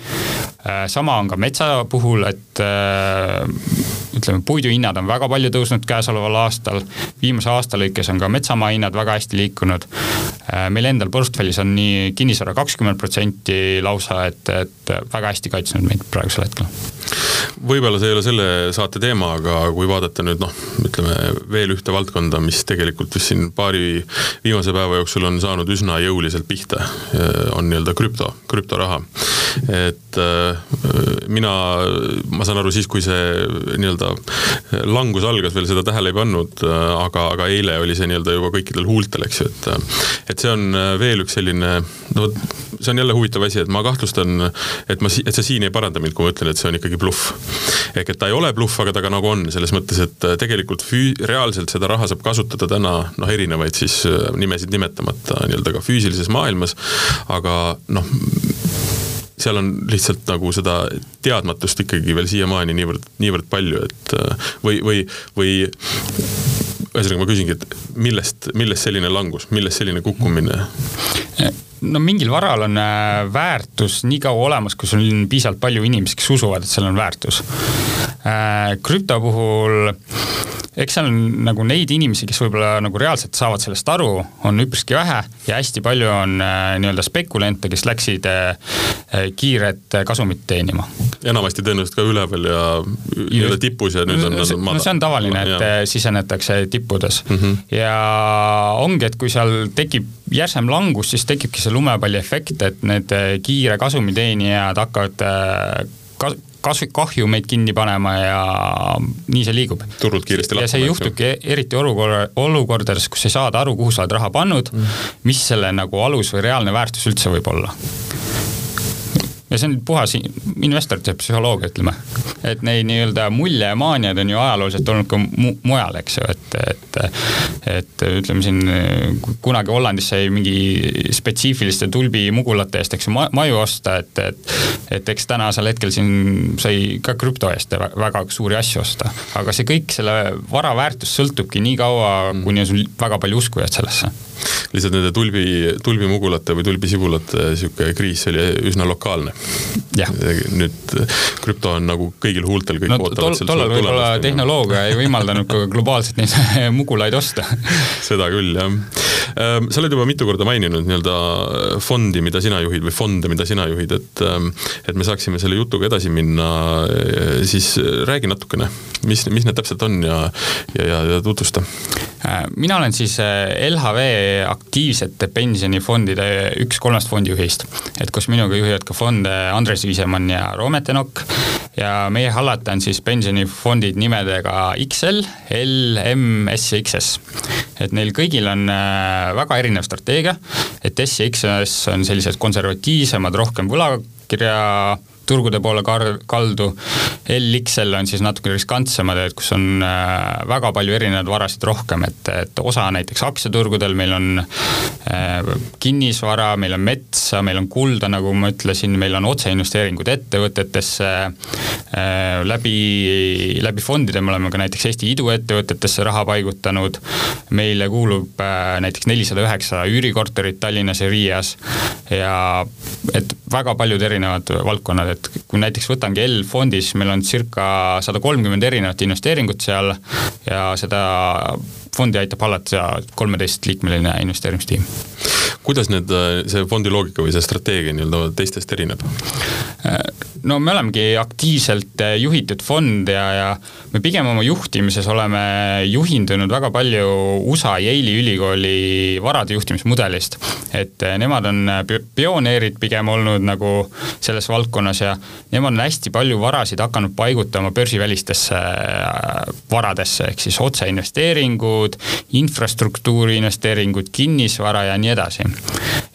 sama on ka metsa puhul, et ütleme, puiduhinnad on väga palju tõusnud käesoleval aastal. viimase aasta lõikes on ka metsamaa hinnad väga hästi liikunud. meil endal portfellis on nii kinnisvara kakskümmend protsenti lausa, et, et väga hästi kaitsnud meid praegusel hetkel võib-olla see ei ole selle saate teema, aga kui vaadata nüüd noh, ütleme veel ühte valdkonda, mis tegelikult vist siin paari viimase päeva jooksul on saanud üsna jõuliselt pihta, on nii-öelda krüpto, krüptoraha. et et mina, ma saan aru siis, kui see nii-öelda langus algas, veel seda tähele ei pannud, aga, aga eile oli see nii-öelda juba kõikidel huultel, eks ju, et et see on veel üks selline, no see on jälle huvitav asi, et ma kahtlustan, et ma, et sa siin ei paranda mind, kui ma ütlen, et see on ikkagi bluff. ehk et ta ei ole bluff, aga ta ka nagu on, selles mõttes, et tegelikult füü-, reaalselt seda raha saab kasutada täna noh, erinevaid siis nimesid nimetamata nii-öelda ka füüsilises maailmas, aga noh, seal on lihtsalt nagu seda teadmatust ikkagi veel siiamaani niivõrd, niivõrd palju, et või, või, või ühesõnaga ma küsingi, et millest, millest selline langus, millest selline kukkumine? no mingil varal on äh, väärtus nii kaua olemas, kui sul on piisavalt palju inimesi, kes usuvad, et sellel on väärtus. Äh, krüpto puhul eks seal on nagu neid inimesi, kes võib-olla nagu reaalselt saavad sellest aru, on üpriski vähe ja hästi palju on äh, nii-öelda spekulante, kes läksid äh, äh kiiret kasumit teenima. enamasti tõenäoliselt ka üleval ja nii-öelda tipus ja nüüd on no, no see on tavaline, et ja. sisenetakse tippudes mm -hmm. ja ongi, et kui seal tekib järsem langus, siis tekibki see lumepalliefekt, et need kiire kasumiteenijad hakkavad äh, kas-, kas-, kahjumeid kinni panema ja nii see liigub. turult kiiresti lahkuma. ja see juhtubki eriti olukorra, olukordades, kus ei saada aru, kuhu sa oled raha pannud mm., mis selle nagu alus või reaalne väärtus üldse võib olla ja see on puhas investorite psühholoogia, ütleme. et neid nii-öelda muljemaaniad on ju ajalooliselt olnud ka mu mujal, eks ju, et, et et ütleme siin kunagi Hollandis sai mingi spetsiifiliste tulbimugulate eest, eks ju, maju osta, et, et et eks tänasel hetkel siin sai ka krüpto eest väga suuri asju osta. aga see kõik, selle vara väärtus sõltubki nii kaua, kuni on sul väga palju uskujaid sellesse lihtsalt nende tulbi, tulbimugulate või tulbisibulate sihuke kriis oli üsna lokaalne. nüüd krüpto on nagu kõigil huultel, kõik no, ootavad tol, tollal võib-olla tehnoloogia ei võimaldanud ka globaalselt neid mugulaid osta. Seda küll, jah. Ehm, sa oled juba mitu korda maininud nii-öelda fondi, mida sina juhid või fonde, mida sina juhid, et ehm, et me saaksime selle jutuga edasi minna, siis räägi natukene, mis, mis need täpselt on ja, ja, ja, ja tutvusta. Äh, mina olen siis äh, LHV aktiivsete pensionifondide üks kolmest fondijuhist, et kus minuga juhivad ka fonde Andres Viisemann ja Roomet Enok ja meie hallata on siis pensionifondid nimedega XL, L, M, S ja XS. et neil kõigil on äh, väga erinev strateegia, et S ja XS on sellised konservatiivsemad, rohkem võlakirja turgude poole kar-, kaldu. LXL on siis natuke riskantsemad, et kus on äh, väga palju erinevaid varasid rohkem, et, et osa näiteks aktsiaturgudel meil on äh, kinnisvara, meil on metsa, meil on kulda, nagu ma ütlesin, meil on otseinvesteeringud ettevõtetesse äh,, läbi, läbi fondide me oleme ka näiteks Eesti iduettevõtetesse raha paigutanud, meile kuulub näiteks nelisada üheksa üürikorterit Tallinnas ja Riias ja et väga paljud erinevad valdkonnad, et kui näiteks võtangi L-fondis, meil on circa sada kolmkümmend erinevat investeeringut seal ja seda fondi aitab hallata kolmeteistliikmeline investeerimistiim. kuidas need, see fondi loogika või see strateegia nii-öelda teistest erineb? no me olemegi aktiivselt juhitud fond ja, ja me pigem oma juhtimises oleme juhindunud väga palju USA Yale'i ülikooli varade juhtimismudelist. et nemad on pioneerid pigem olnud nagu selles valdkonnas ja nemad on hästi palju varasid hakanud paigutama börsivälistesse varadesse, ehk siis otseinvesteeringud, investeeringud, infrastruktuuri investeeringud, kinnisvara ja nii edasi.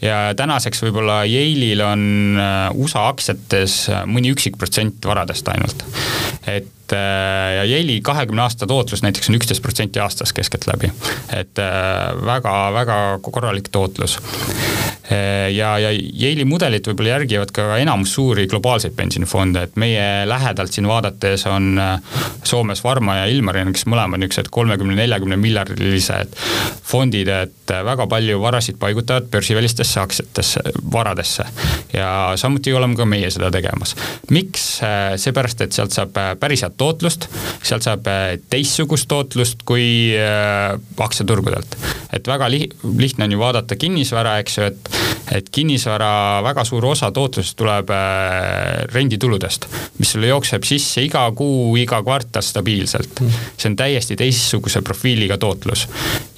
ja tänaseks võib-olla Yale'il on äh, USA aktsiates äh, mõni üksik protsent varadest ainult. et äh, ja Yale'i kahekümne aasta tootlus näiteks on üksteist protsenti aastas keskeltläbi. et väga-väga korralik tootlus ja, ja Yale'i mudelit võib-olla järgivad ka enamus suuri globaalseid pensionifonde, et meie lähedalt siin vaadates on Soomes Varma ja Ilmarinen, kes mõlemad niisugused kolmekümne, neljakümne miljardilised fondid, et väga palju varasid paigutavad börsivälistesse aktsiatesse, varadesse. ja samuti oleme ka meie seda tegemas. miks? seepärast, et sealt saab päris head tootlust, sealt saab teistsugust tootlust kui äh, aktsiaturgudelt. et väga li-, lihtne on ju vaadata kinnisvara, eks ju, et et kinnisvara väga suur osa tootlusest tuleb äh, rendituludest, mis sulle jookseb sisse iga kuu, iga kvartal stabiilselt. see on täiesti teistsuguse profiiliga tootlus.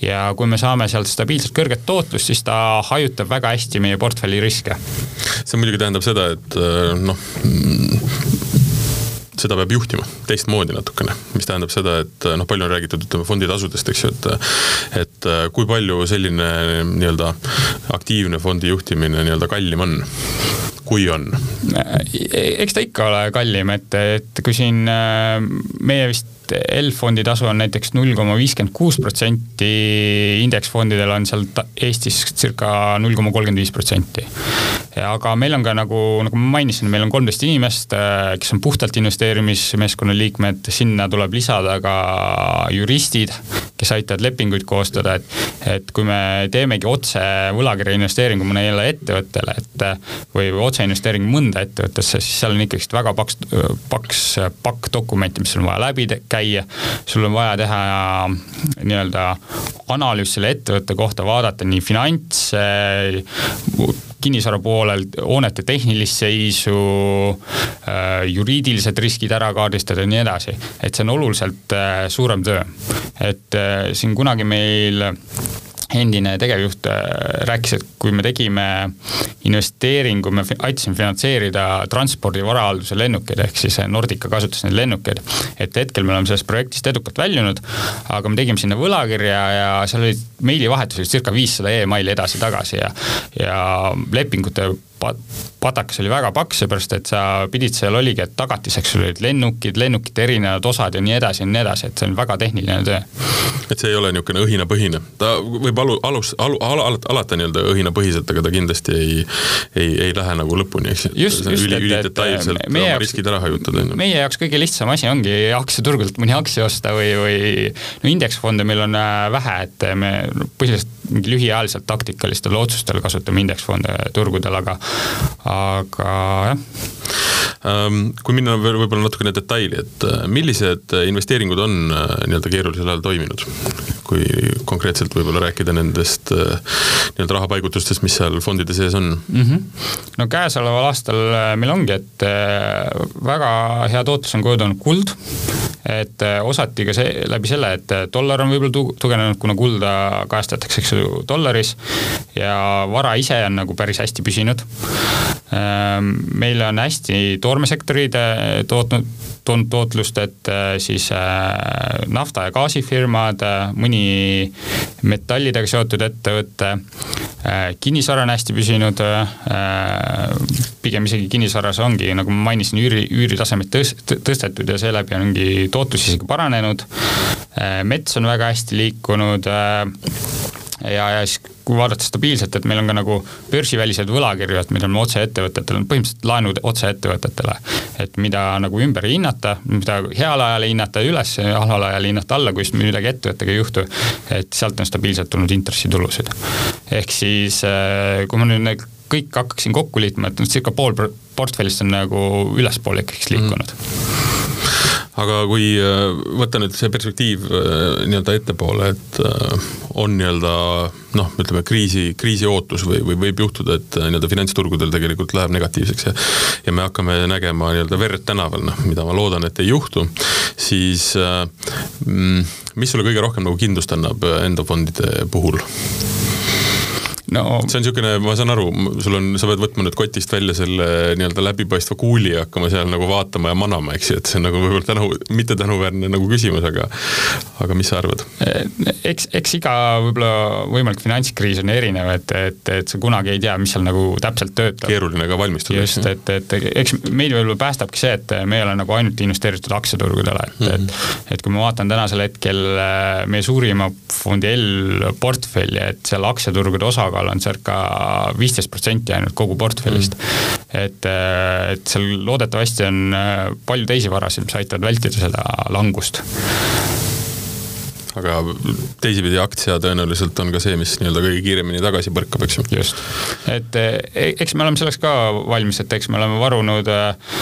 ja kui me saame sealt stabiilselt kõrget tootlust, siis ta hajutab väga hästi meie portfelli riske. see muidugi tähendab seda, et äh, noh seda peab juhtima teistmoodi natukene, mis tähendab seda, et noh, palju on räägitud, ütleme fonditasudest, eks ju, et et kui palju selline nii-öelda aktiivne fondi juhtimine nii-öelda kallim on? Kui on? eks ta ikka ole kallim, et, et kui siin meie vist L-fondi tasu on näiteks null koma viiskümmend kuus protsenti, indeksfondidel on seal Eestis circa null koma kolmkümmend viis protsenti. aga meil on ka nagu, nagu ma mainisin, meil on kolmteist inimest, kes on puhtalt investeerimismeeskonna liikmed, sinna tuleb lisada ka juristid, kes aitavad lepinguid koostada, et, et kui me teemegi otse võlakirja investeeringu mõnele ettevõttele, et või otseinvesteering mõnda ettevõttesse, siis seal on ikkagist väga paks, paks pakk dokumente, mis on vaja läbi käia. sul on vaja teha nii-öelda analüüs selle ettevõtte kohta, vaadata nii finants, kinnisvara poolel hoonete tehnilist seisu, äh, juriidilised riskid ära kaardistada ja nii edasi. et see on oluliselt äh, suurem töö. et äh, siin kunagi meil endine tegevjuht äh, rääkis, et kui me tegime investeeringu, me aitasime finantseerida transpordi varahalduse lennukeid, ehk siis Nordica kasutas neid lennukeid. et hetkel me oleme sellest projektist edukalt väljunud, aga me tegime sinna võlakirja ja seal olid meilivahetused circa viissada emaili edasi-tagasi ja, ja lepingute patakas oli väga paks, seepärast et sa pidid seal oligi, et tagatiseks sul olid lennukid, lennukite erinevad osad ja nii edasi ja nii edasi, et see on väga tehniline töö. et see ei ole niisugune õhinapõhine, ta võib alu, alus, alu, al, al, alata nii-öelda õhinapõhiselt, aga ta kindlasti ei, ei, ei lähe nagu lõpuni, eks ju. üli, ülidetailselt oma jaoks, riskid ära hajutada. meie jaoks kõige lihtsam asi ongi aktsiaturgudelt mõni aktsia osta või, või no indeksfonde meil on äh, vähe, et me põhiliselt mingi lühiajaliselt taktikalistel otsustel kasutame indeksfonde turgudel, aga, aga jah. Ähm, kui minna veel võib-olla natukene detaili, et äh, millised investeeringud on äh, nii-öelda keerulisel ajal toiminud? Kui konkreetselt võib-olla rääkida nendest äh, nii-öelda rahapaigutustest, mis seal fondide sees on mm? -hmm. no käesoleval aastal meil ongi, et väga hea tootlus on kujunenud kuld et äh, osati ka see läbi selle, et äh, dollar on võib-olla tugevnenud, kuna kulda kajastatakse, eks ju, dollaris ja vara ise on nagu päris hästi püsinud. Ähm, meil on hästi toormesektorid tootnud, toonud tootlust, et äh, siis nafta- ja gaasifirmad, mõni metallidega seotud ettevõte, kinnisvara on hästi püsinud, pigem isegi kinnisvaras ongi, nagu ma mainisin, üüri, üüritasemeid tõs-, tõstetud ja seeläbi ongi tootlus isegi paranenud, äh, mets on väga hästi liikunud äh, ja, ja siis kui vaadata stabiilselt, et meil on ka nagu börsivälised võlakirju, et mida me otseettevõtetele, põhimõtteliselt laenud otseettevõtetele. et mida nagu ümber ei hinnata, mida heal ajal ei hinnata üles, halval ajal ei hinnata alla, kui just midagi ettevõttega ei juhtu. et sealt on stabiilselt tulnud intressitulusid. ehk siis äh, kui ma nüüd kõik hakkaksin kokku liitma, et circa pool portfellist on nagu ülespoole ikkagi liikunud mm aga kui äh, võtta nüüd see perspektiiv äh, nii-öelda ettepoole, et äh, on nii-öelda noh, ütleme kriisi, kriisi ootus või, või võib juhtuda, et nii-öelda finantsturgudel tegelikult läheb negatiivseks ja ja me hakkame nägema nii-öelda verd tänaval, noh, mida ma loodan, et ei juhtu, siis mm, mis sulle kõige rohkem nagu kindlust annab enda fondide puhul? No see on niisugune, ma saan aru, sul on, sa pead võtma nüüd kotist välja selle nii-öelda läbipaistva kuuli ja hakkama seal nagu vaatama ja manama, eks ju, et see on nagu võib-olla tänu, mitte tänuväärne nagu küsimus, aga aga mis sa arvad? eks, eks iga võib-olla võimalik finantskriis on erinev, et, et, et sa kunagi ei tea, mis seal nagu täpselt töötab. keeruline ka valmistuda. just, et, et eks meid võib-olla päästabki see, et me ei ole nagu ainult investeeritud aktsiaturgudele, et mm, -hmm. et et kui ma vaatan tänasel hetkel äh, meie suurima fondi L portfelli, et seal aktsiaturgude osakaal osakaal on circa viisteist protsenti ainult kogu portfellist. Mm.. et, et seal loodetavasti on äh, palju teisi varasid, mis aitavad vältida seda langust aga teisipidi aktsia tõenäoliselt on ka see, mis nii-öelda kõige kiiremini tagasi põrkab, eks ju. just, et e, eks me oleme selleks ka valmis, et eks me oleme varunud äh,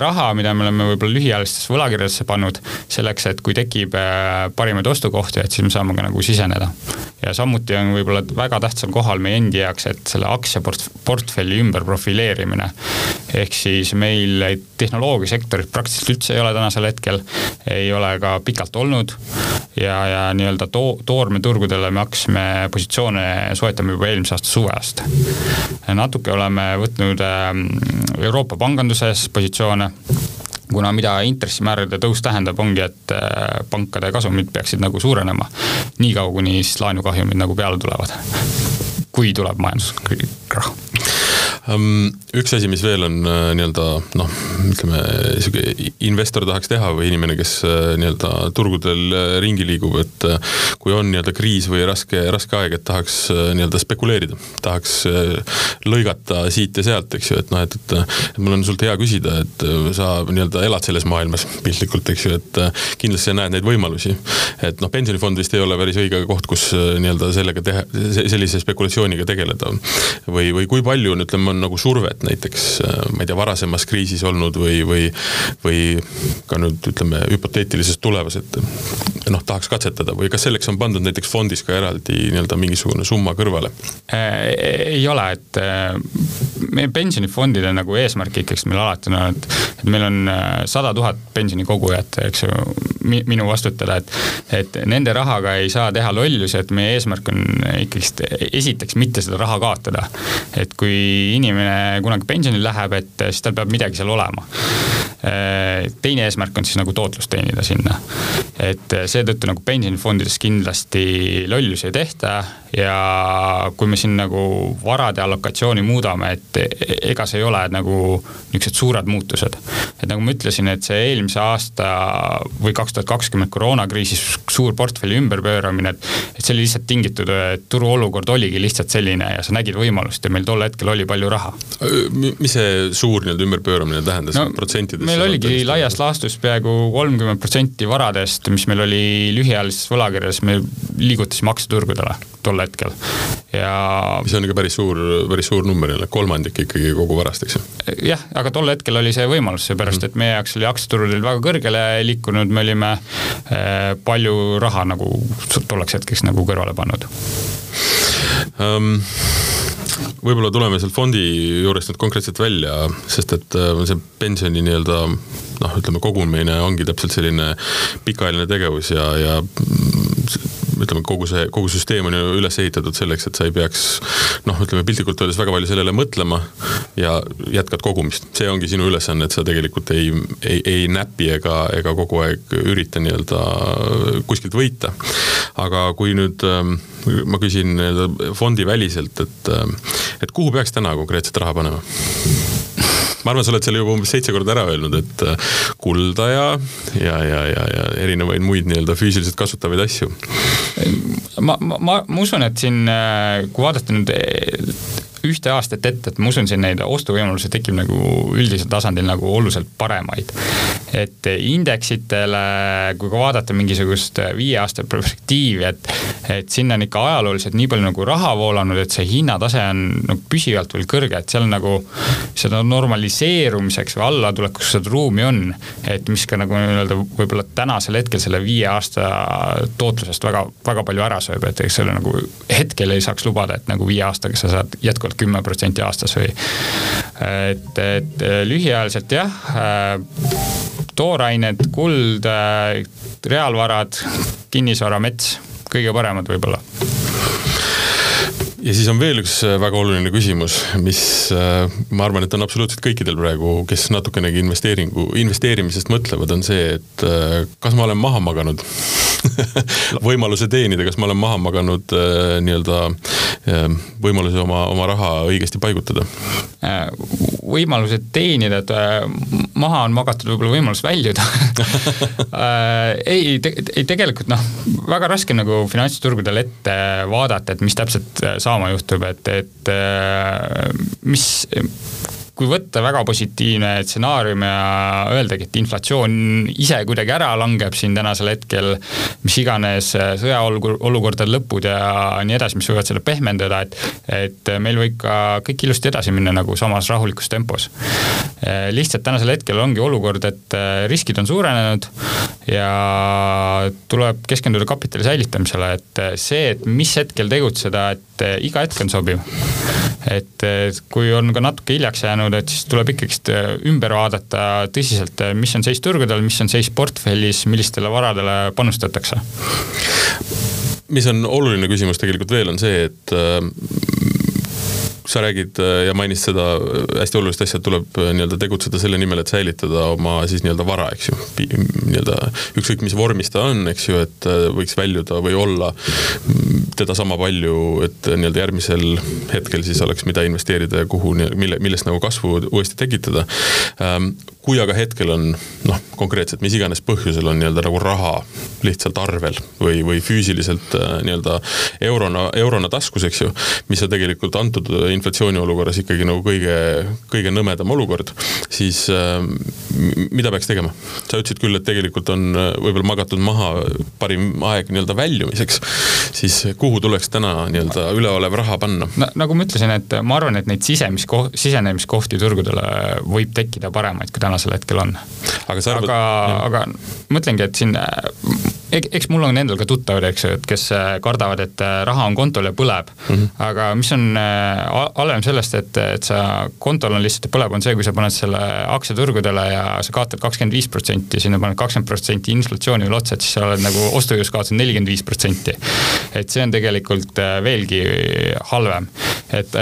raha, mida me oleme võib-olla lühiajalistesse võlakirjadesse pannud, selleks, et kui tekib äh, parimaid ostukohti, et siis me saame ka nagu siseneda. ja samuti on võib-olla väga tähtsal kohal meie endi jaoks, et selle aktsiaportfelli ümber profileerimine. ehk siis meil tehnoloogiasektorit praktiliselt üldse ei ole tänasel hetkel, ei ole ka pikalt olnud ja, ja nii-öelda to-, toormeturgudele me hakkasime positsioone soetama juba eelmise aasta suvest. natuke oleme võtnud ähm, Euroopa panganduses positsioone kuna mida intressimäärade tõus tähendab, ongi, et äh, pankade kasumid peaksid nagu suurenema. niikaua, kuni siis laenukahjumid nagu peale tulevad. kui tuleb majanduskrahh üks asi, mis veel on äh, nii-öelda noh, ütleme sihuke investor tahaks teha või inimene, kes äh, nii-öelda turgudel äh, ringi liigub, et kui on nii-öelda kriis või raske, raske aeg, et tahaks nii-öelda spekuleerida, tahaks lõigata siit ja sealt, eks ju, et noh, et, et mul on sult hea küsida, et sa nii-öelda elad selles maailmas piltlikult, eks ju, et kindlasti sa näed neid võimalusi. et noh, pensionifond vist ei ole päris õige koht, kus nii-öelda sellega teha, sellise spekulatsiooniga tegeleda. või, või kui palju, ütleme, on nagu survet näiteks, äh, ma ei tea, varasemas kriisis olnud või, või, või ka nüüd ütleme hüpoteetilises tulevas, et noh, tahaks katsetada või kas selleks on pandud näiteks fondis ka eraldi nii-öelda mingisugune summa kõrvale? Äh, ei ole, et äh, meie pensionifondide nagu eesmärk ikkagi meil alati on, et, et meil on sada tuhat pensionikogujat, eks ju, minu vastutada, et, et nende rahaga ei saa teha lollusi, et meie eesmärk on ikkagist esiteks mitte seda raha kaotada. et kui inimene kunagi pensionile läheb, et siis tal peab midagi seal olema. Teine eesmärk on siis nagu tootlust teenida sinna. et seetõttu nagu pensionifondides kindlasti lollusi ei tehta ja kui me siin nagu varade allokatsiooni muudame, et ega see ei ole nagu niisugused suured muutused. et nagu ma ütlesin, et see eelmise aasta või kaks tuhat kakskümmend koroonakriisis suur portfelli ümberpööramine, et et see oli lihtsalt tingitud, et turuolukord oligi lihtsalt selline ja sa nägid võimalust ja meil tol hetkel oli palju raha. mis see suur nii-öelda ümberpööramine tähendas no, protsentides? Meil oligi laias laastus peaaegu kolmkümmend protsenti varadest, mis meil oli lühiajalises võlakirjas, me liigutasime aktsiaturgudele tol hetkel ja. mis on ikka päris suur, päris suur number jälle, kolmandik ikkagi kogu varast, eks ju? jah, aga tol hetkel oli see võimalus, seepärast et meie jaoks oli aktsiaturgudel väga kõrgele liikunud, me olime äh, palju raha nagu tolleks hetkeks nagu kõrvale pannud um võib-olla tuleme sealt fondi juurest nüüd konkreetselt välja, sest et äh, see pensioni nii-öelda noh, ütleme kogumine ongi täpselt selline pikaajaline tegevus ja, ja ütleme, kogu see, kogu süsteem on ju üles ehitatud selleks, et sa ei peaks noh, ütleme piltlikult öeldes väga palju sellele mõtlema ja jätkad kogumist. see ongi sinu ülesanne, et sa tegelikult ei, ei, ei näpi ega, ega kogu aeg ürita nii-öelda kuskilt võita. aga kui nüüd ähm, ma küsin nii-öelda fondiväliselt, et, ähm, et kuhu peaks täna konkreetselt raha panema? Ma arvan, sa oled selle juba umbes seitse korda ära öelnud, et äh, kulda ja, ja, ja, ja, ja erinevaid muid nii-öelda füüsiliselt kasutavaid asju. ma, ma, ma, ma usun, et siin, äh, kui vaadata nüüd ühte aastat ette, et ma usun, siin neid ostuvõimalusi tekib nagu üldisel tasandil nagu oluliselt paremaid. Et indeksitele, kui ka vaadata mingisugust viie aasta perspektiivi, et, et sinna on ikka ajalooliselt nii palju nagu raha voolanud, et see hinnatase on nagu püsivalt veel kõrge, et seal nagu seda normaliseerumiseks või allatulekuks seda ruumi on. et mis ka nagu nii-öelda võib-olla tänasel hetkel selle viie aasta tootlusest väga, väga palju ära sööb, et eks selle nagu hetkel ei saaks lubada, et nagu viie aastaga sa saad jätkuvalt kümme protsenti aastas või. et, et lühiajaliselt jah, toorained, kuld, reaalvarad, kinnisvara, mets, kõige paremad võib-olla. Ja siis on veel üks väga oluline küsimus, mis ma arvan, et on absoluutselt kõikidel praegu, kes natukenegi investeeringu, investeerimisest mõtlevad, on see, et kas ma olen maha maganud võimaluse teenida, kas ma olen maha maganud nii-öelda võimaluse oma, oma raha õigesti paigutada? Äh, võimalused teenida, et äh, maha on magatud võib-olla võimalus väljuda äh, ei te,, ei tegelikult noh, väga raske nagu finantsturgudel ette vaadata, et mis täpselt saama juhtub, et, et mis kui võtta väga positiivne stsenaarium ja öeldagi, et inflatsioon ise kuidagi ära langeb siin tänasel hetkel, mis iganes sõjaolukordade lõpud ja nii edasi, mis võivad selle pehmendada, et et meil võib ka kõik ilusti edasi minna nagu samas rahulikus tempos. lihtsalt tänasel hetkel ongi olukord, et riskid on suurenenud ja tuleb keskenduda kapitali säilitamisele, et see, et mis hetkel tegutseda, et iga hetk on sobiv. et kui on ka natuke hiljaks jäänud, et siis tuleb ikkagist ümber vaadata tõsiselt, mis on seis turgudel, mis on seis portfellis, millistele varadele panustatakse? Mis on oluline küsimus tegelikult veel, on see, et sa räägid äh, ja mainisid seda äh, hästi olulist asja, et tuleb äh, nii-öelda tegutseda selle nimel, et säilitada oma siis nii-öelda vara, eks ju. nii-öelda ükskõik, mis vormis ta on, eks ju, et võiks väljuda või olla teda sama palju, et nii-öelda järgmisel hetkel siis oleks, mida investeerida ja kuhu, mille, millest nagu kasvu uuesti tekitada. Kui aga hetkel on noh, konkreetselt mis iganes põhjusel on nii-öelda nagu raha lihtsalt arvel või, või füüsiliselt nii-öelda eurona, eurona taskus, eks ju, mis on tegelikult antud inflatsiooni olukorras ikkagi nagu kõige, kõige nõmedam olukord, siis äh, mida peaks tegema? sa ütlesid küll, et tegelikult on äh, võib-olla magatud maha parim aeg nii-öelda väljumiseks, siis kuhu tuleks täna nii-öelda üleolev raha panna no,? nagu ma ütlesin, et ma arvan, et neid sisemiskoh-, sisenemiskohti turgudele võib tekkida paremaid, kui tänasel hetkel on. aga arvad aga, aga mõtlengi, et siin eks mul on endal ka tuttavad, eks ju, et kes äh, kardavad, et äh, raha on kontol ja põleb mm. -hmm. aga mis on äh, halvem sellest, et, et sa kontol on lihtsalt põleb, on see, kui sa paned selle aktsiaturgudele ja sa kaotad kakskümmend viis protsenti, sinna paned kakskümmend protsenti inflatsiooni veel otsa, et siis sa oled nagu ostujõus kaotanud nelikümmend viis protsenti. et see on tegelikult veelgi halvem, et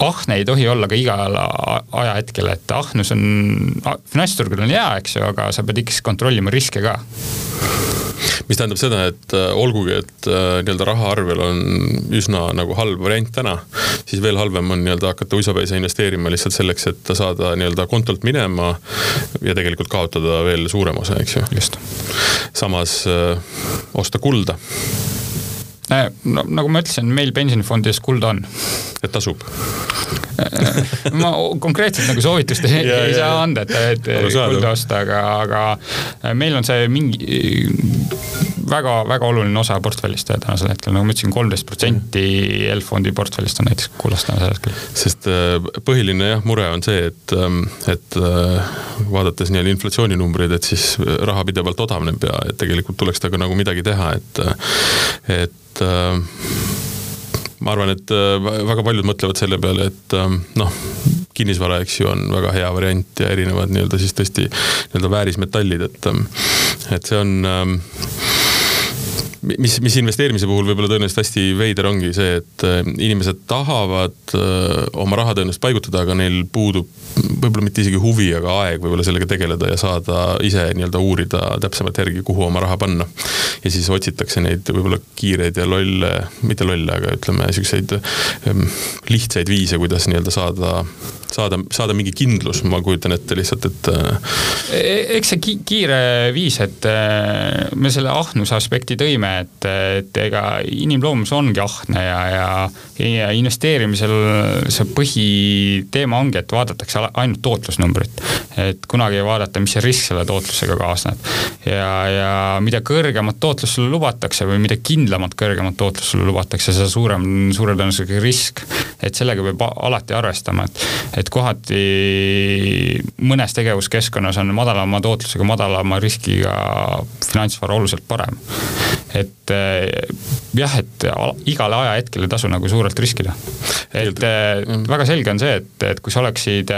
ahne ei tohi olla ka igal ajahetkel, et ahnus on, finantsturgudel on hea, eks ju, aga sa pead ikkagi kontrollima riske ka mis tähendab seda, et äh, olgugi, et äh, nii-öelda rahaarvel on üsna nagu halb variant täna, siis veel halvem on nii-öelda hakata uisapäisa investeerima lihtsalt selleks, et saada nii-öelda kontolt minema ja tegelikult kaotada veel suurem osa, eks ju. just. samas äh, osta kulda no nagu ma ütlesin, meil pensionifondides kulda on. et tasub. Ma konkreetselt nagu soovitust ei, ei saa anda, et, et kulda osta, aga, aga meil on see mingi väga-väga oluline osa portfellist tänasel hetkel, nagu ma ütlesin, kolmteist protsenti L-fondi portfellist on näiteks kullast tänasel hetkel. sest äh, põhiline jah, mure on see, et, ähm, et äh, vaadates nii-öelda inflatsiooninumbreid, et siis raha pidevalt odavneb ja tegelikult tuleks temaga nagu midagi teha, et, et äh, ma arvan, et väga paljud mõtlevad selle peale, et noh, kinnisvara, eks ju, on väga hea variant ja erinevad nii-öelda siis tõesti nii-öelda väärismetallid, et, et see on mis, mis investeerimise puhul võib-olla tõenäoliselt hästi veider ongi see, et äh, inimesed tahavad äh, oma raha tõenäoliselt paigutada, aga neil puudub võib-olla mitte isegi huvi, aga aeg võib-olla sellega tegeleda ja saada ise nii-öelda uurida täpsemalt järgi, kuhu oma raha panna. ja siis otsitakse neid võib-olla kiireid ja lolle, mitte lolle, aga ütleme siukseid ähm, lihtsaid viise, kuidas nii-öelda saada saada, saada mingi kindlus, ma kujutan ette lihtsalt, et. Äh, e-, eks see ki kiire viis, et äh, me selle ahnuse aspekti tõime, et, et ega inimloomus ongi ahne ja, ja, ja investeerimisel see põhiteema ongi, et vaadatakse ainult tootlusnumbrit. et kunagi ei vaadata, mis see risk selle tootlusega kaasneb. ja, ja mida kõrgemat tootlust sulle lubatakse või mida kindlamat kõrgemat tootlust sulle lubatakse, seda suurem, suure tõenäosusega risk. et sellega peab alati arvestama, et, et kohati mõnes tegevuskeskkonnas on madalama tootlusega, madalama riskiga finantsvara oluliselt parem. et eh, jah, et igale ajahetkel ei tasu nagu suurelt riskida. et eh, väga selge on see, et, et kui sa oleksid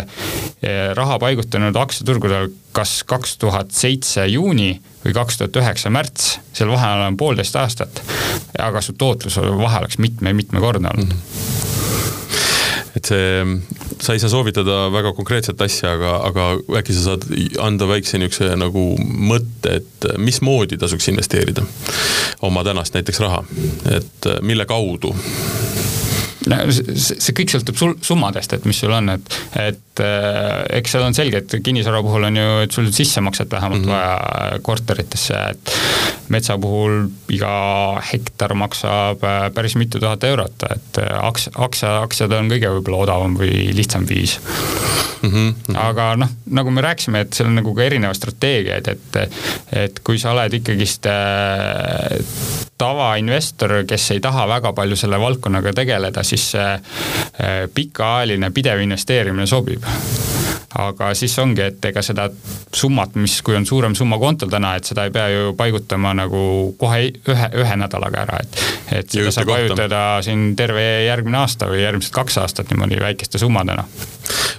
raha paigutanud aktsiaturgudel kas kaks tuhat seitse juuni või kaks tuhat üheksa märts, seal vahel on poolteist aastat, aga su tootlus vahe oleks mitme-mitmekordne olnud. Mm. -hmm et see, sa ei saa soovitada väga konkreetset asja, aga, aga äkki sa saad anda väikse niisuguse nagu mõtte, et mismoodi tasuks investeerida oma tänast näiteks raha, et mille kaudu no see, see kõik sõltub sul summadest, et mis sul on, et, et äh, eks seal on selge, et kinnisvara puhul on ju, et sul sissemakset vähemalt mm -hmm. vaja korteritesse, et metsa puhul iga hektar maksab äh, päris mitu tuhat eurot, et aks-, aktsia, aktsiad on kõige võib-olla odavam või lihtsam viis mm. -hmm. aga noh, nagu me rääkisime, et seal on nagu ka erinevaid strateegiaid, et, et kui sa oled ikkagist äh, tavainvestor, kes ei taha väga palju selle valdkonnaga tegeleda, siis see äh, pikaajaline pidev investeerimine sobib aga siis ongi, et ega seda summat, mis, kui on suurem summa kontol täna, et seda ei pea ju paigutama nagu kohe ühe, ühe nädalaga ära, et et seda saab paigutada siin terve järgmine aasta või järgmised kaks aastat niimoodi väikeste summadena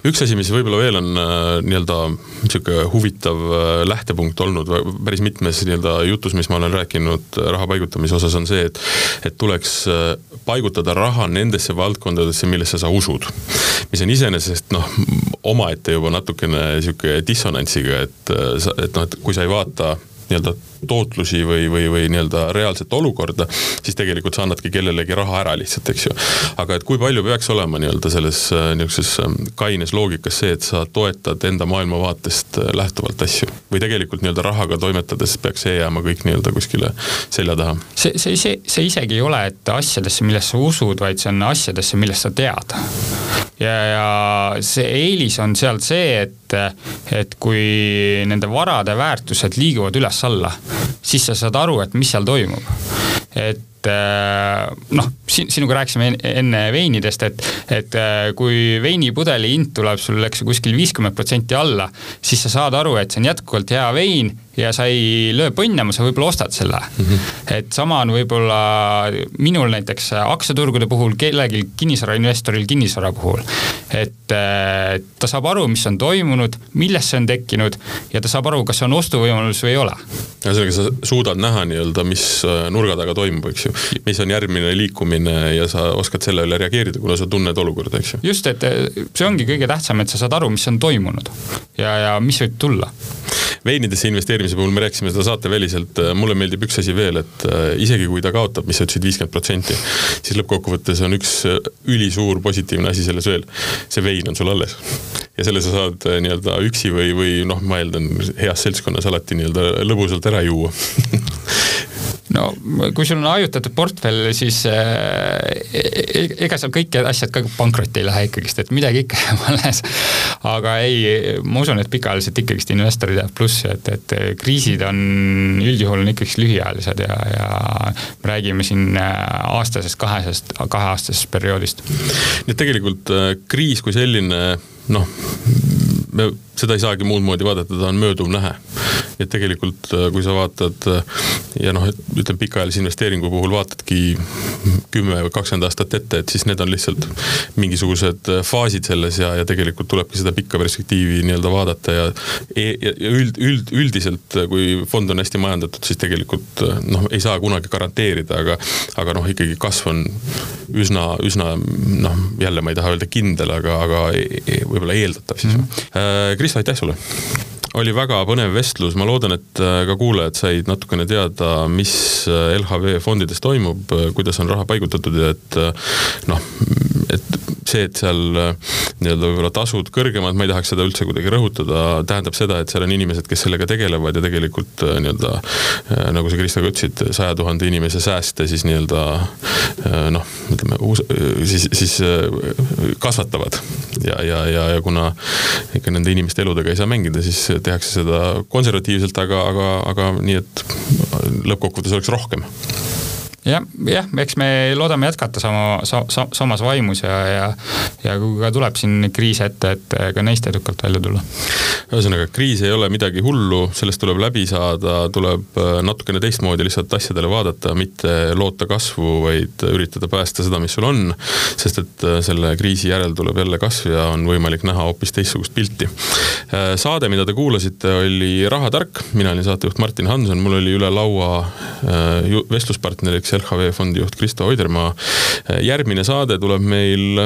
üks asi, mis võib-olla veel on äh, nii-öelda niisugune huvitav äh, lähtepunkt olnud päris mitmes nii-öelda jutus, mis ma olen rääkinud äh, raha paigutamise osas, on see, et et tuleks paigutada raha nendesse valdkondadesse, millesse sa usud. mis on iseenesest noh, omaette juba natukene niisugune dissonantsiga, et sa, et noh, et kui sa ei vaata nii-öelda tootlusi või, või, või nii-öelda reaalset olukorda, siis tegelikult sa annadki kellelegi raha ära lihtsalt, eks ju. aga et kui palju peaks olema nii-öelda selles äh, niisuguses ähm, kaines loogikas see, et sa toetad enda maailmavaatest äh, lähtuvalt asju või tegelikult nii-öelda rahaga toimetades peaks see jääma kõik nii-öelda kuskile selja taha? see, see, see, see isegi ei ole, et asjadesse, millesse sa usud, vaid see on asjadesse, millest sa tead. Ja, ja see eelis on sealt see, et, et kui nende varade väärtused liiguvad üles-alla, siis sa saad aru, et mis seal toimub. et äh, noh, sinuga rääkisime enne veinidest, et, et äh, kui veinipudeli hind tuleb sul, eks ju, kuskil viiskümmend protsenti alla, siis sa saad aru, et see on jätkuvalt hea vein ja sa ei löö põnnama, sa võib-olla ostad selle mm. -hmm. et sama on võib-olla minul näiteks aktsiaturgude puhul, kellelgi kinnisvarainvestoril kinnisvara puhul. et äh, ta saab aru, mis on toimunud, millest see on tekkinud ja ta saab aru, kas see on ostuvõimalus või ei ole. ühesõnaga, sa suudad näha nii-öelda, mis nurga taga toimub, eks ju, mis on järgmine liikumine ja sa oskad selle üle reageerida, kuna sa tunned olukorda, eks ju. just, et äh, see ongi kõige tähtsam, et sa saad aru, mis on toimunud ja, ja mis võib tulla veinidesse investeerimise puhul me rääkisime seda saateväliselt, äh, mulle meeldib üks asi veel, et äh, isegi kui ta kaotab, mis sa ütlesid, viiskümmend protsenti, siis lõppkokkuvõttes on üks ülisuur positiivne asi selles veel, see vein on sul alles. ja selle sa saad nii-öelda üksi või, või noh, ma eeldan, heas seltskonnas alati nii-öelda lõbusalt ära juua no kui sul on hajutatud portfell, siis äh, e-, e-, ega seal kõik asjad ka pankrotti ei lähe ikkagist, et midagi ikka jääb alles. aga ei, ma usun, et pikaajaliselt ikkagist investorid jäävad plussi, et, et kriisid on üldjuhul on ikkagist lühiajalised ja, ja me räägime siin äh, aastasest, kahesest, kaheaastasest perioodist. nii et tegelikult äh, kriis kui selline noh, me seda ei saagi muud moodi vaadata, ta on mööduv nähe. et tegelikult, äh, kui sa vaatad ja noh, ütleme pikaajalise investeeringu puhul vaatadki kümme või kakskümmend aastat ette, et siis need on lihtsalt mingisugused äh, faasid selles ja, ja tegelikult tulebki seda pikka perspektiivi nii-öelda vaadata ja e, ja, ja üld, üld, üldiselt, äh, kui fond on hästi majandatud, siis tegelikult noh, ei saa kunagi garanteerida, aga aga noh, ikkagi kasv on üsna, üsna noh, jälle ma ei taha öelda kindel, aga, aga e, e, võib-olla eeldatav siis mm. -hmm Kristo, aitäh sulle! Oli väga põnev vestlus, ma loodan, et äh, ka kuulajad said natukene teada, mis äh, LHV fondides toimub, äh, kuidas on raha paigutatud ja et noh, et see, et seal nii-öelda võib-olla tasud kõrgemad, ma ei tahaks seda üldse kuidagi rõhutada, tähendab seda, et seal on inimesed, kes sellega tegelevad ja tegelikult nii-öelda nagu sa, Kristo, ka ütlesid, saja tuhande inimese sääste siis nii-öelda noh, ütleme siis, siis kasvatavad. ja, ja, ja, ja kuna ikka nende inimeste eludega ei saa mängida, siis tehakse seda konservatiivselt, aga, aga, aga nii, et lõppkokkuvõttes oleks rohkem jah, jah, eks me loodame jätkata sama sa,, sa, samas vaimus ja, ja ja kui ka tuleb siin kriis ette, et ka neist edukalt välja tulla. ühesõnaga, kriis ei ole midagi hullu, sellest tuleb läbi saada, tuleb äh, natukene teistmoodi lihtsalt asjadele vaadata, mitte loota kasvu, vaid üritada päästa seda, mis sul on, sest et äh, selle kriisi järel tuleb jälle kasv ja on võimalik näha hoopis teistsugust pilti. Äh, saade, mida te kuulasite, oli Rahatark, mina olin saatejuht Martin Hanson, mul oli üle laua vestluspartneriks näiteks LHV fondi juht Kristo Oidermaa. järgmine saade tuleb meil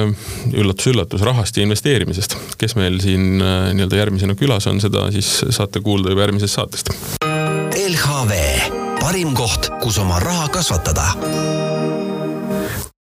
üllatus-üllatus rahast ja investeerimisest. kes meil siin äh, nii-öelda järgmisena külas on, seda siis saate kuulda juba järgmisest saatest. LHV, parim koht, kus oma raha kasvatada